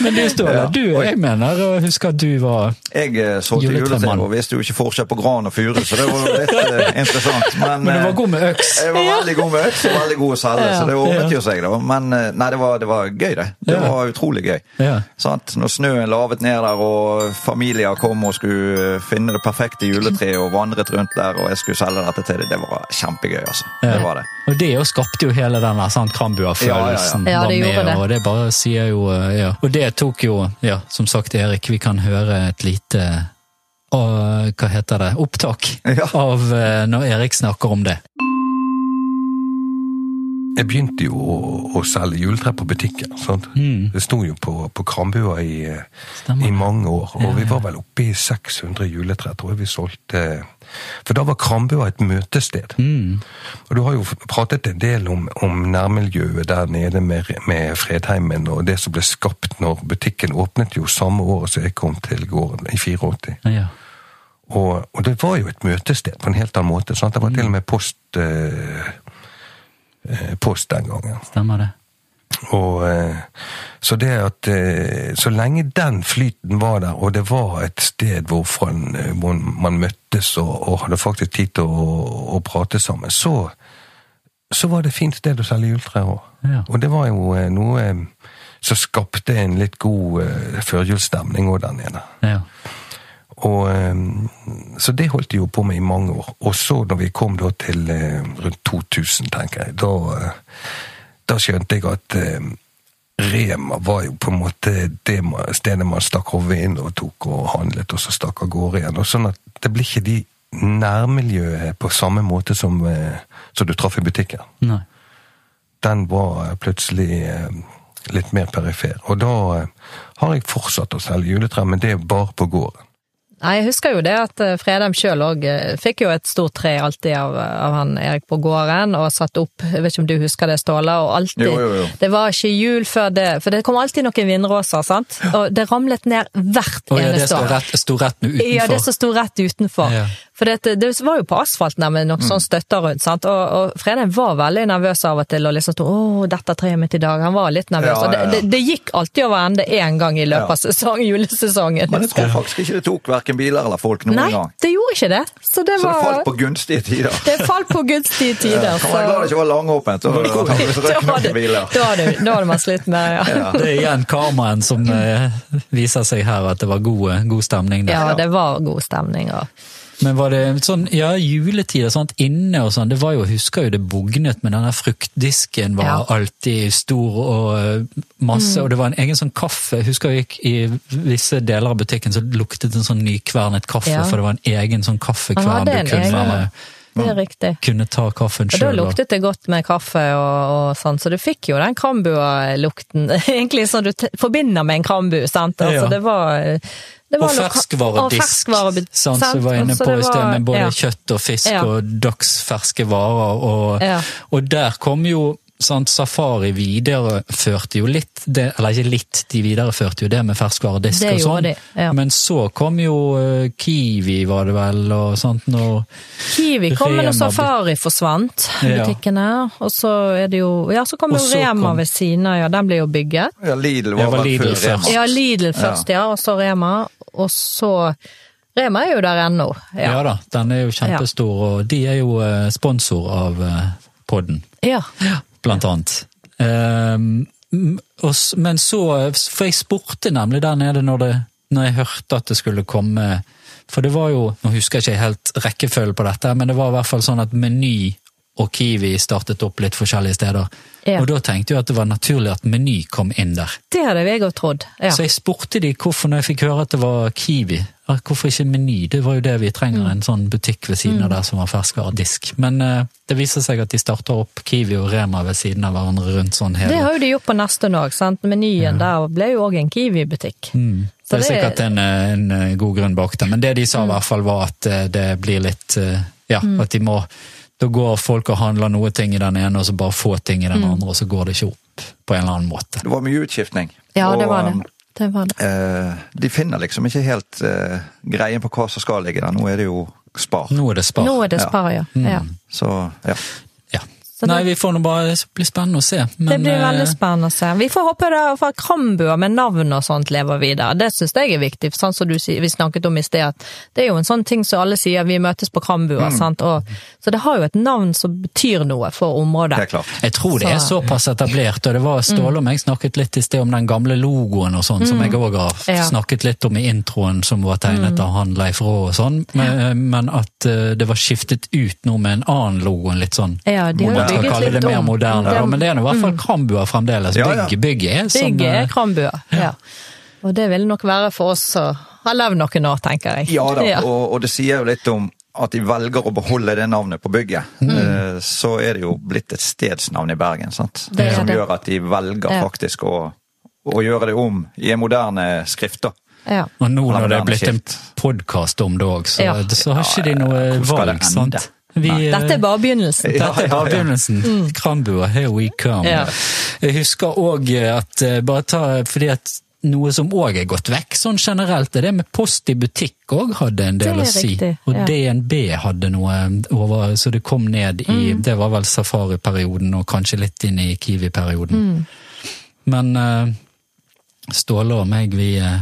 Men du, Ståle, du, jeg mener å huske at du var Jeg eh, solgte juletre og visste jo ikke forskjell på gran og furu, så det var litt eh, interessant. Men, Men du var eh, god med øks. Jeg var veldig god med øks og veldig god å selge, så det ordnet jo seg, da. Men nei, det var, det var gøy, det. Det var utrolig gøy. Ja. Sant? Når snøen lavet ned der, og familier kom og skulle finne det perfekte juletreet og vandret rundt der, og jeg skulle selge dette til dem, det var kjempegøy, altså. Ja. Det var det. Og det jo skapte jo hele den Krambua-følelsen. Ja, ja, ja. Ja, det var gjorde med, det. Og det bare sier jo eh, ja. Og det tok jo, ja, som sagt Erik, vi kan høre et lite og, hva heter det, opptak Ja. av eh, når Erik snakker om det. Jeg begynte jo å, å selge juletre på butikken. sant? Det sto jo på, på Krambua i, i mange år, og vi var vel oppe i 600 juletre, tror jeg vi solgte. For da var Krambua et møtested. Og du har jo pratet en del om, om nærmiljøet der nede med, med Fredheimen, og det som ble skapt når butikken åpnet jo samme året som jeg kom til gården, i 84. Ja. Og, og det var jo et møtested på en helt annen måte. Sant? Det var til og med post, eh, post den gangen. Stemmer det. Og, eh, så det at eh, Så lenge den flyten var der, og det var et sted hvor man, eh, møttes og, og hadde faktisk tid til å, å prate sammen, så, så var det et fint sted å selge juletrær òg. Ja. Og det var jo eh, noe eh, som skapte en litt god eh, førjulsstemning òg der nede. Ja. Og, eh, så det holdt de jo på med i mange år. Og så når vi kom da til eh, rundt 2000, tenker jeg, da, eh, da skjønte jeg at eh, Rema var jo på en måte det stedet man stakk hodet inn og tok og handlet, og så stakk av gårde igjen. Og sånn at det blir ikke de nærmiljøet på samme måte som, som du traff i butikken. Nei. Den var plutselig litt mer perifer. Og da har jeg fortsatt å selge juletre, men det er bare på gården. Nei, jeg husker jo det at eh, Fredheim sjøl òg fikk jo et stort tre alltid av, av han Erik på gården, og satt opp, jeg vet ikke om du husker det, Ståle, og alltid Jo, jo, jo. Det var ikke jul før det, for det kom alltid noen vindråser, sant, og det ramlet ned hvert Å ja, det eneste år. rett, sto rett utenfor. Ja, det som sto rett utenfor. Ja. For det, det var jo på asfalten der med noen sånn støtter rundt, sant? Og, og Fredheim var veldig nervøs av og til, og liksom sto 'Å, dette treet mitt i dag'. Han var litt nervøs. Ja, Og det, det, det gikk alltid over ende én gang i løpet Ja. av sesong, julesesongen. Men jeg tror faktisk ikke det tok verken biler eller folk noen Nei, gang. det gjorde ikke det. Så det Så det falt på gunstige tider. det falt på gunstige tider. Kan være glad det ikke var langåpent. så det antageligvis da, hadde, biler. da, hadde, da hadde man slitt med ja. Ja. Det er igjen karmaen som eh, viser seg her, at det var god, god stemning der. ja, det var god stemning. Og. Men var det sånn, ja, juletid og sånt inne og sånn, det var jo, husker jo det bugnet, men denne fruktdisken var Ja. alltid stor og masse, masse, og det var en egen sånn kaffe, husker jeg gikk i visse deler av butikken så luktet en sånn nykvernet kaffe, Ja. for det var en egen sånn kaffekvern du kunne, riktig. kunne ta kaffen Og da luktet det godt med kaffe og, og sånn, så du fikk jo den Krambua-lukten, egentlig som du forbinder med en Krambu, sant? Altså, Ja. det var Og ferskvaredisk, ferskvarebutikk, sånn som vi var inne på i sted, med både ja. kjøtt og fisk og dagsferske varer. Og, og der kom jo sant, Safari videreførte jo litt, det, eller ikke litt, de videreførte jo det med ferskvaredisk Det og sånn. de, ja. Men så kom jo eh, Kiwi, var det vel, og sånt når Kiwi kom, men og Safari forsvant, Ja. butikkene. Og så er det jo Ja, så kom Og jo så Rema kom- ved siden av, ja. Den ble jo bygget. Ja, Lidl var var Lidl før Rema. Ja, Lidl først, ja, og så Rema. Og så Rema er jo der ennå. ja. Ja. da, den er jo kjempestor, og de er jo eh, sponsor av podden. podden. ja. Blant annet. Ehm, men så For jeg spurte nemlig der nede når, det, når jeg hørte at det skulle komme For det var jo Nå husker jeg ikke helt rekkefølgen på dette, men det var i hvert fall sånn at Meny og Kiwi startet opp litt forskjellige steder. Ja. Og da tenkte jeg at det var naturlig at Meny kom inn der. Det hadde jeg òg trodd. Ja. Så jeg spurte de hvorfor når jeg fikk høre at det var Kiwi. Hvorfor ikke Meny? Det var jo det vi trenger, Mm. en sånn butikk ved siden av der som har ferskvaredisk. Men uh, det viser seg at de starter opp Kiwi og Rema ved siden av hverandre rundt sånn hele Det har jo de gjort på Nesttun òg, sant. Menyen der ble jo òg en Kiwi-butikk. Mm. Det er sikkert en, eh, en eh, god grunn bak det, men det de sa i hvert fall var at det blir litt Ja, Mm. at de må Da går folk og handler noe ting i den ene, og så bare få ting i den Mm. andre, og så går det ikke opp på en eller annen måte. Det var mye utskiftning. Ja, det var um, det. Det var det. eh, de finner liksom ikke helt eh, greien på hva som skal ligge der. Nå er det jo Spar. Nå er det spar. Nå er det Ja. Spar, ja. ja. Så ja. Ja. Så Nei, det- vi får nå bare Det blir spennende å se. Det blir veldig eh, spennende å se. Vi får håpe det for krambuer med navn og sånt lever videre. Det syns jeg er viktig. Sånn som du, vi snakket om i sted, at det er jo en sånn ting som alle sier, vi møtes på krambuer. Mm. Og, så det har jo et navn som betyr noe for området. Det er klart. Jeg tror det er såpass etablert, og det var Ståle og meg snakket litt i sted om den gamle logoen og sånn, som jeg òg har Mm. Ja. Mm. snakket litt om i introen, som var tegnet av han Leif Raa og sånn, men, men at eh, det var skiftet ut nå med en annen logo, en litt sånn Ja, de skal bygget kalle det mer om. moderne. Den- men det er nå i hvert fall krambuer fremdeles. Ja, ja. Bygget, bygget er som Bygget er krambuer, Krambua. Ja. Og det vil nok være for oss som har levd noen år, tenker jeg. Ja da, og, og det sier jo litt om at de velger å beholde det navnet på bygget, Mm. så er det jo blitt et stedsnavn i Bergen. sant? Det er Som det. gjør at de velger Ja. faktisk å, å gjøre det om i en moderne skrift. da. Ja. Og nå når det er blitt en podkast om det òg, så, Ja. så har ikke de noe det valg, sant? Vi, eh, Dette er bare begynnelsen. Ja, Dette er bare ja, ja. begynnelsen. Krambua, here we come. Ja. Jeg husker òg at eh, bare ta, fordi at noe som òg er gått vekk, sånn generelt, er det med post i butikk òg hadde en del å si. riktig, Og ja. DNB hadde noe over, så det kom ned i Mm. Det var vel safariperioden og kanskje litt inn i Kiwi-perioden. Mm. Men eh, Ståle og meg, vi eh,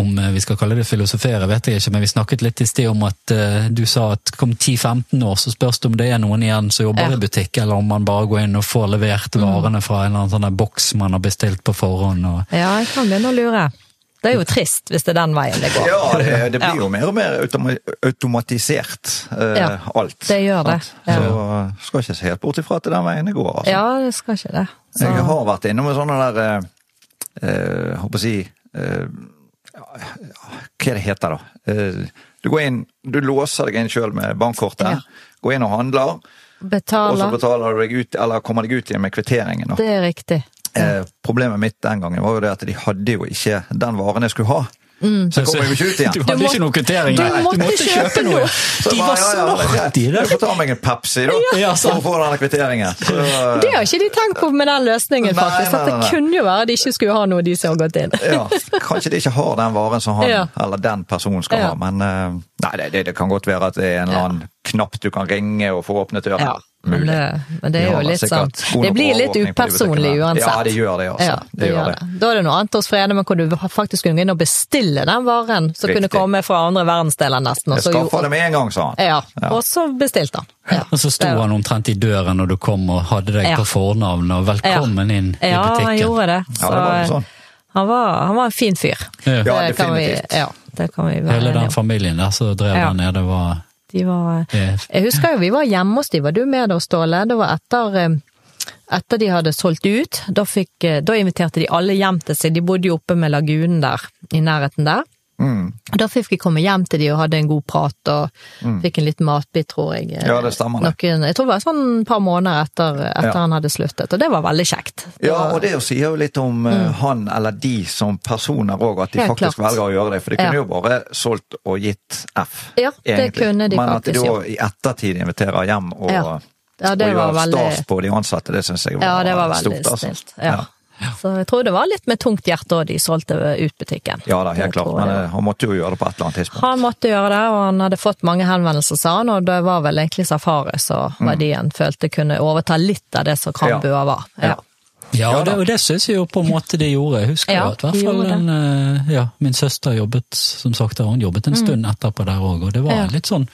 om eh, vi skal kalle det filosofere, vet jeg ikke, men vi snakket litt i sted om at uh, du sa at kom 10-15 år, så spørs det om det er noen igjen som jobber Ja. Mm. i butikk, eller om man bare går inn og får levert varene fra en eller annen sånn boks man har bestilt på forhånd. Og, Ja, jeg kan begynne å lure. Det er jo trist hvis det er den veien det går. Ja, det, det blir Ja. jo mer og mer automa automatisert, eh, Ja, alt. det gjør det. Ja. Så skal ikke se helt bort ifra at det er den veien det går. altså. Ja, det skal ikke det. Så, Jeg har vært innom en sånn der eh, eh, Håper å si eh, ja, Hva det heter da? Eh, du går inn, du låser deg inn sjøl med bankkortet. Ja. Går inn og handler, og så betaler. betaler du deg ut, eller kommer deg ut igjen med kvitteringen. da. Det er riktig. Eh, problemet mitt den gangen var jo det at de hadde jo ikke den varen jeg skulle ha. Så jeg kommer jo ikke ut igjen. Du hadde ikke noen kvittering? du du måtte kjøpe noe. De var ja, ja, der. Jeg får ta meg en Pepsi, da, Ja, for å få denne kvitteringen. Så, Det har ikke de tenkt på med den løsningen, Nei, faktisk. nei, At det nei, nei. kunne jo være de ikke skulle ha noe, de som har gått inn. ja, kanskje de ikke har den varen som han Ja. eller den personen skal Ja. ha, men eh, nei, det, det, det kan godt være at det er en eller annen knapp du kan ringe og få åpnet døren. Ja, men det, men det er jo litt sånn Det blir litt upersonlig uansett. Ja, det gjør det, altså. Ja, Det gjør det. Da er det noe annet hos Frede, men hvor du faktisk kunne gå inn og bestille den varen som kunne komme fra andre verdensdeler nesten. og Jeg så skaffa det med en gang, sa han. Ja, og så bestilte han. Ja. Og så sto han omtrent i døren når du kom og hadde deg på fornavn og 'velkommen inn i butikken. Ja, han gjorde det. Ja, det var sånn. han, var, han var en fin fyr. Ja. Ja, Det kan vi- definitivt. Ja, det kan vi være Hele den familien der som drev Ja. der nede, var De var Jeg husker jo vi var hjemme hos de, var du med da, Ståle? Det var etter, eh, etter de hadde solgt ut. Da, fikk, eh, da inviterte de alle hjem til seg. De bodde jo oppe med lagunen der, i nærheten der. Mm. Da fikk vi komme hjem til de og hadde en god prat, og fikk en liten matbit, tror jeg. eh, Ja, det stemmer. Noen, jeg tror det var sånn et par måneder etter, etter Ja. han hadde sluttet, og det var veldig kjekt. Det Ja, var- og det sier jo litt om mm. han eller de som personer òg, at de Mm. Helt faktisk klart. velger å gjøre det. For de kunne Ja. jo bare solgt og gitt F, Ja, det kunne de Men at de da gjort. i ettertid inviterer hjem og, Ja. Ja, det og gjør veldig- stas på de ansatte, det syns jeg var, Ja, det var veldig stort. Altså. snilt. Ja. Så jeg tror det var litt med tungt hjerte òg de solgte ut butikken. Ja da, helt klart. Men det eh, han måtte jo gjøre det på et eller annet tidspunkt. Han måtte gjøre det, og han hadde fått mange henvendelser, sa han, og det var vel egentlig Safari som Mm. var de en følte kunne overta litt av det som Krambua var. Ja. Ja. Ja, Ja og det, da. og det syns jeg jo på en måte de gjorde. Jeg husker Ja, at hvert fall en, eh, ja, min søster jobbet som sagt der, hun jobbet en stund etterpå der òg, og det var Mm. Ja. litt sånn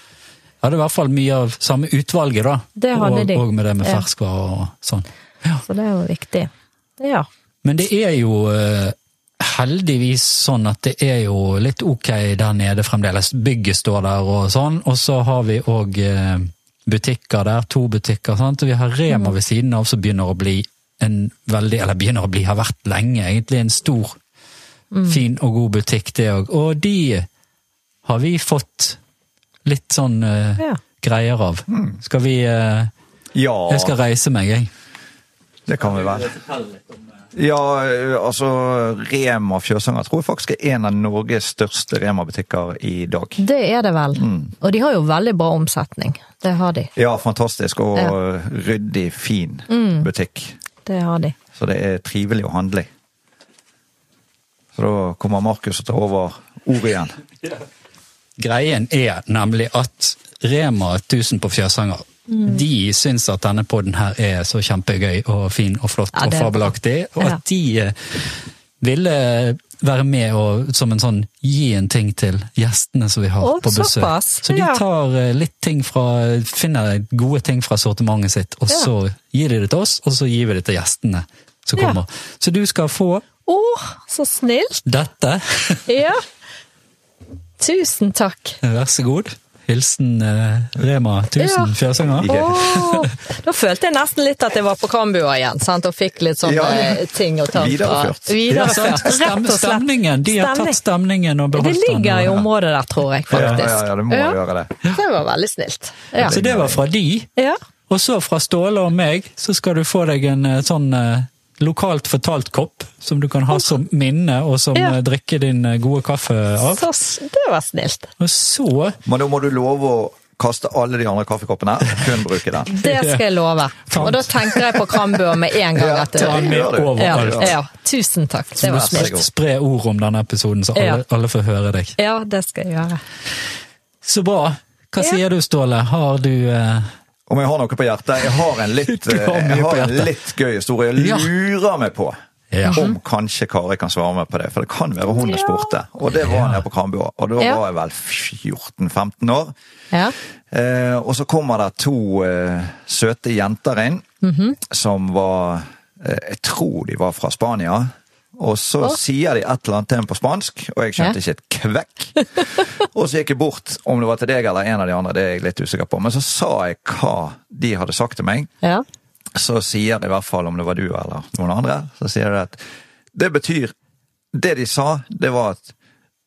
Hadde i hvert fall mye av samme utvalget, da. Det hadde og, de. og med det med Ja. ferskvarer og sånn. Ja. Så det er jo viktig. Ja. Men det er jo eh, heldigvis sånn at det er jo litt ok der nede fremdeles. Bygget står der og sånn, og så har vi òg eh, butikker der, to butikker. sant? Og vi har Rema ved siden av som begynner å bli en veldig, eller begynner å bli, har vært lenge, egentlig en stor, fin og god butikk det òg. Og de har vi fått litt sånn uh, Ja. greier av. Skal vi uh, Ja, Jeg skal reise meg, jeg. Det kan vi vel. Ja, altså Rema Fjøsanger tror jeg faktisk er en av Norges største Rema-butikker i dag. Det er det vel. Mm. Og de har jo veldig bra omsetning. Det har de. Ja, fantastisk og Ja. Mm. ryddig, fin butikk. Det har de. Så det er trivelig og i. Så da kommer Markus og tar over ordet igjen. Greien er nemlig at Rema 1000 på Fjøsanger Mm. de syns at denne podden her er så kjempegøy og fin og flott Ja, og fabelaktig, og at de eh, ville være med og som en sånn gi en ting til gjestene som vi har og på besøk. såpass, Så de tar eh, litt ting fra finner gode ting fra sortimentet sitt, og Ja. så gir de det til oss, og så gir vi det til gjestene som Ja. Så du skal få Å, så snilt! dette. Ja. Tusen takk. Vær så god. Hilsen eh, Rema 1000 Ja. Fjøsanger. Oh, da følte jeg nesten litt at jeg var på Krambua igjen, sant? og fikk litt sånne Ja, ja. ting å ta fra. Videreført. Ja, Videreført? Stem, rett og slett. stemningen. De har tatt stemningen og Det beholdt den. ligger i området der, tror jeg, faktisk. ja, ja, det må Ja. gjøre det. Det var veldig snilt. Ja. Så det var fra de. ja. Og så fra Ståle og meg, så skal du få deg en eh, sånn eh, lokalt fortalt kopp, som du kan ha som minne, og som Ja. eh, drikke din eh, gode kaffe av. Så det var snilt. Og så Men da må du love å kaste alle de andre kaffekoppene, kun bruke den. Det skal jeg love. Og da tenker jeg på Krambua med en gang. Ja, At det, ta med gjør ja, ja, tusen takk. Det Så var du snilt. spre, spre ord om denne episoden, så alle, alle får høre deg. Ja, det skal jeg gjøre. Så bra. Hva Ja. sier du, Ståle? Har du eh, Om jeg har noe på hjertet? Jeg har en litt, har jeg har en litt gøy historie. Jeg lurer meg på Ja. om kanskje Kari kan svare meg på det. For det kan være hun jeg spurte. Og det var nede på Krambua. Og da var jeg vel 14-15 år. Ja. Eh, og så kommer det to eh, søte jenter inn, Mhm. som var eh, Jeg tror de var fra Spania. Og så oh. sier de et eller annet til meg på spansk, og jeg skjønte ikke et kvekk. og så gikk jeg bort, om det var til deg eller en av de andre, det er jeg litt usikker på. Men så sa jeg hva de hadde sagt til meg. ja. Så sier de i hvert fall, om det var du eller noen andre, så sier de at det betyr Det de sa, det var at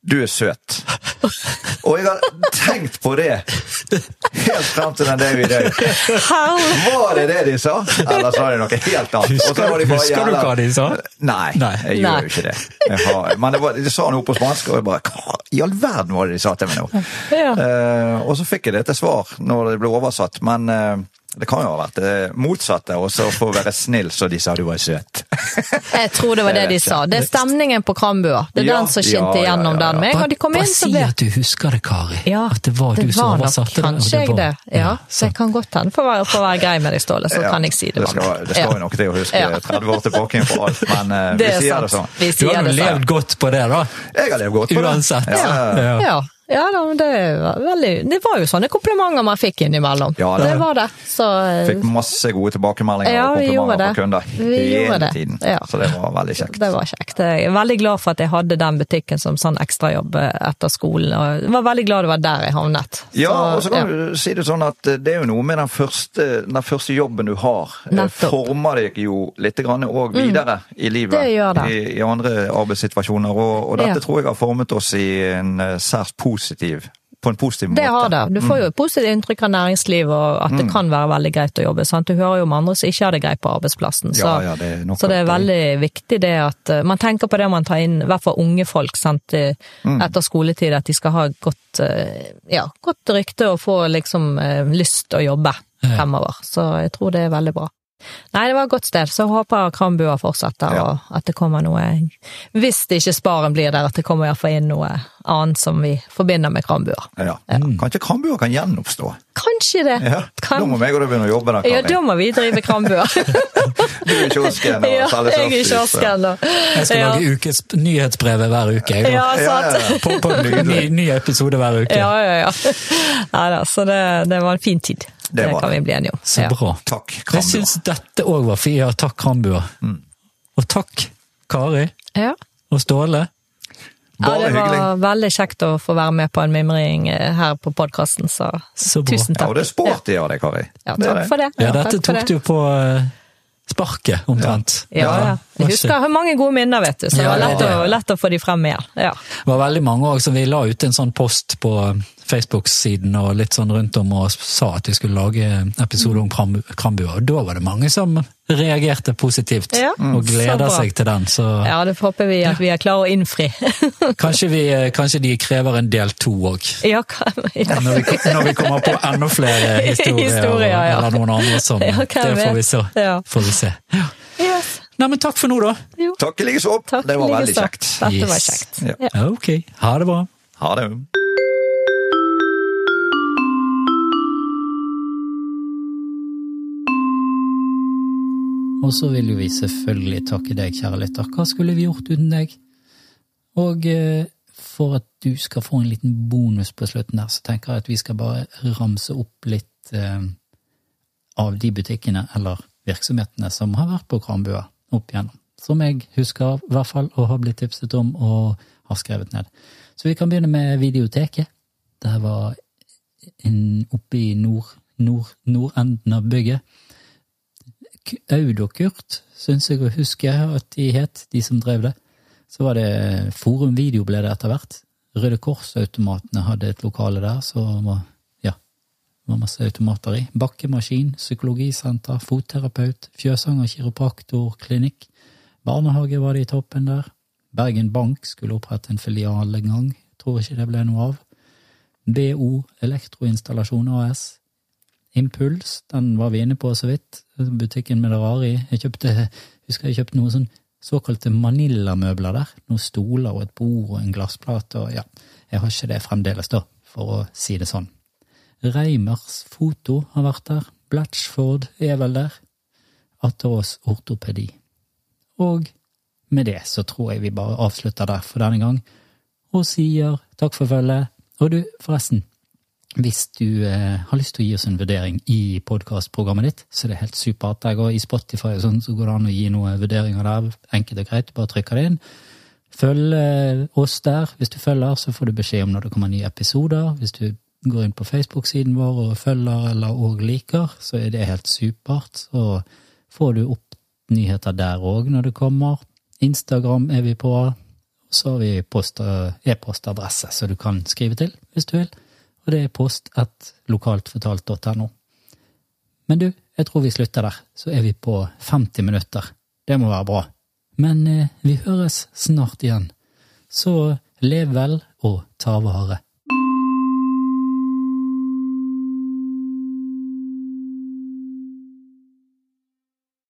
du er søt. Og jeg har tenkt på det helt frem til den dagen i dag. Var det det de sa, eller sa de noe helt annet? Husker, var de bare husker du hva de sa? Nei, Nei. jeg gjør jo ikke det. Jeg har, men det var, de sa noe på spansk, og jeg bare Hva i all verden var det de sa til meg nå? Ja. Uh, og så fikk jeg det til svar når det ble oversatt, men eh, det kan jo ha vært det motsatte. Og så for å være snill, så de sa du var søt. Jeg tror det var det de sa. Det er stemningen på Krambua. Det er Ja, den som skinte ja, ja, gjennom ja, ja. den. Med en gang de kom Bare si ble at du husker det, Kari. Ja, at det var du som var oversatte det. Kanskje jeg det. Ja, så jeg kan godt hende for å være, for å være grei med deg, Ståle, så Ja, kan jeg si det. Det skal, det skal Ja. jo nok til å huske 30 år tilbake inn på alt, men uh, vi sier sier det sånn. Vi Du har jo sånn. levd godt på det, da. Jeg har levd godt på det. Uansett. Ja, ja, det var veldig Det var jo sånne komplimenter man fikk innimellom. Ja, det- det var det. Så Fikk masse gode tilbakemeldinger Ja, og komplimenter fra kunder Vi gjorde hele det. tiden. Ja. Så det var veldig kjekt. det var kjekt. Jeg er veldig glad for at jeg hadde den butikken som sånn ekstrajobb etter skolen, og jeg var veldig glad det var der jeg havnet. Ja, og så kan du si det sånn at eh, det er jo noe med den første, den første jobben du har. eh, Nettopp. Former deg jo litt grann òg videre i livet. Det gjør det. I, I andre arbeidssituasjoner. Og, og dette tror jeg har formet oss i en eh, særs positiv på en positiv måte. Det har det. Du får jo et positivt inntrykk av næringsliv, og at Mm. det kan være veldig greit å jobbe. Sant? Du hører jo om andre som ikke har det greit på arbeidsplassen. Så, Ja, ja, det er så det er veldig det- viktig det at eh, man tenker på det man tar inn, i hvert fall unge folk sant, eh, Mm. etter skoletid, at de skal ha godt, eh, ja, godt rykte og få liksom eh, lyst å jobbe Ja. fremover. Så jeg tror det er veldig bra. Nei, det var et godt sted, så jeg håper Krambua fortsetter, Ja. og at det kommer noe Hvis det ikke Sparen blir der, at det kommer iallfall inn noe annet som vi forbinder med Krambua. Ja. Kanskje Krambua kan gjenoppstå? Kanskje det. Ja. Kan- Da må meg og du begynne å jobbe der, Karin Ja, da må vi drive Krambua. Du er i kiosken og ja, selger jeg er i kiosken, da. Jeg skal ja. lage ukes nyhetsbrevet hver uke. Jeg. Ja, Ja, ja, sant. ja. På, på ny, ny episode hver uke. Ja, ja, ja. Nei da, så det, det var en fin tid. Det Det, kan vi bli enige om. Så Ja. bra. Takk, Jeg Krambua. syns dette òg var fint. Ja, takk, Krambua. Mm. Og takk, Kari Ja. og Ståle. ja, det det hyggelig. var veldig kjekt å få være med på en mimring eh, her på podkasten, så Så bra. tusen Ja, og det er sporty av deg, Kari. Ja, Det takk for det. Ja, takk dette tok det. du på eh, sparket, omtrent. Ja, ja. var Jeg husker jeg har mange gode minner, vet du, så det var lett, å, lett å få de frem igjen. Ja. Det var veldig mange òg, som vi la ut en sånn post på Facebook-siden og litt sånn rundt om og sa at vi skulle lage episode om Kram- Krambua. Og da var det mange som reagerte positivt Ja, og så gleder seg til den. Så ja, det håper vi at vi er klare å innfri. kanskje, vi, kanskje de krever en del to òg. ja, ja. Når, vi- når vi kommer på enda flere historier, Historier, og, ja. eller noen andre som Ja, Det får vi så. Får vi se. Ja. Yes. Nei, men takk for nå, da. Jo, Takk i like så. Det var veldig kjekt. Dette var kjekt. Ja. Ja. Ok, ha det bra. Ha det. Og så vil jo vi selvfølgelig takke deg, kjære lytter. Hva skulle vi gjort uten deg? Og eh, for at du skal få en liten bonus på slutten der, så tenker jeg at vi skal bare ramse opp litt eh, av de butikkene eller virksomhetene som har vært på Krambua opp igjennom. Som jeg husker i hvert fall, og har blitt tipset om og har skrevet ned. Så vi kan begynne med Videoteket. Der var oppe i nord, nord, nordenden av bygget. K- Aud og Kurt syns jeg å huske at de het, de som drev det. Så var det Forum Video ble det etter hvert. Røde Kors-automatene hadde et lokale der, så var, ja, det var masse automater i. Bakkemaskin, psykologisenter, fotterapeut, Fjøsanger kiropraktor, klinikk. Barnehage var det i toppen der. Bergen Bank skulle opprette en filial en gang, tror ikke det ble noe av. BO Elektroinstallasjon AS. Impuls, den var vi inne på så vidt. Butikken med det rare i. Jeg kjøpte, husker jeg kjøpte noen sånn såkalte Manila-møbler der. Noen stoler og et bord og en glassplate og ja, jeg har ikke det fremdeles, da, for å si det sånn. Reimers Foto har vært der. Blatchford er vel der. Atterås Ortopedi. Og med det så tror jeg vi bare avslutter der for denne gang, og sier takk for følget. Og du, forresten, hvis du eh, har lyst til å gi oss en vurdering i podkastprogrammet ditt, så er det helt supert. Jeg går I Spotify og sånn, så går det an å gi noen vurderinger der. Enkelt og greit, bare trykker det inn. Følg eh, oss der. Hvis du følger, så får du beskjed om når det kommer nye episoder. Hvis du går inn på Facebook-siden vår og følger eller òg liker, så er det helt supert. Så får du opp nyheter der òg når det kommer. Instagram er vi på. Så har vi e-postadresse, så du kan skrive til hvis du vil. Og det er post at lokaltfortalt.no. Men du, jeg tror vi slutter der. Så er vi på 50 minutter. Det må være bra. Men eh, vi høres snart igjen. Så lev vel og ta vare.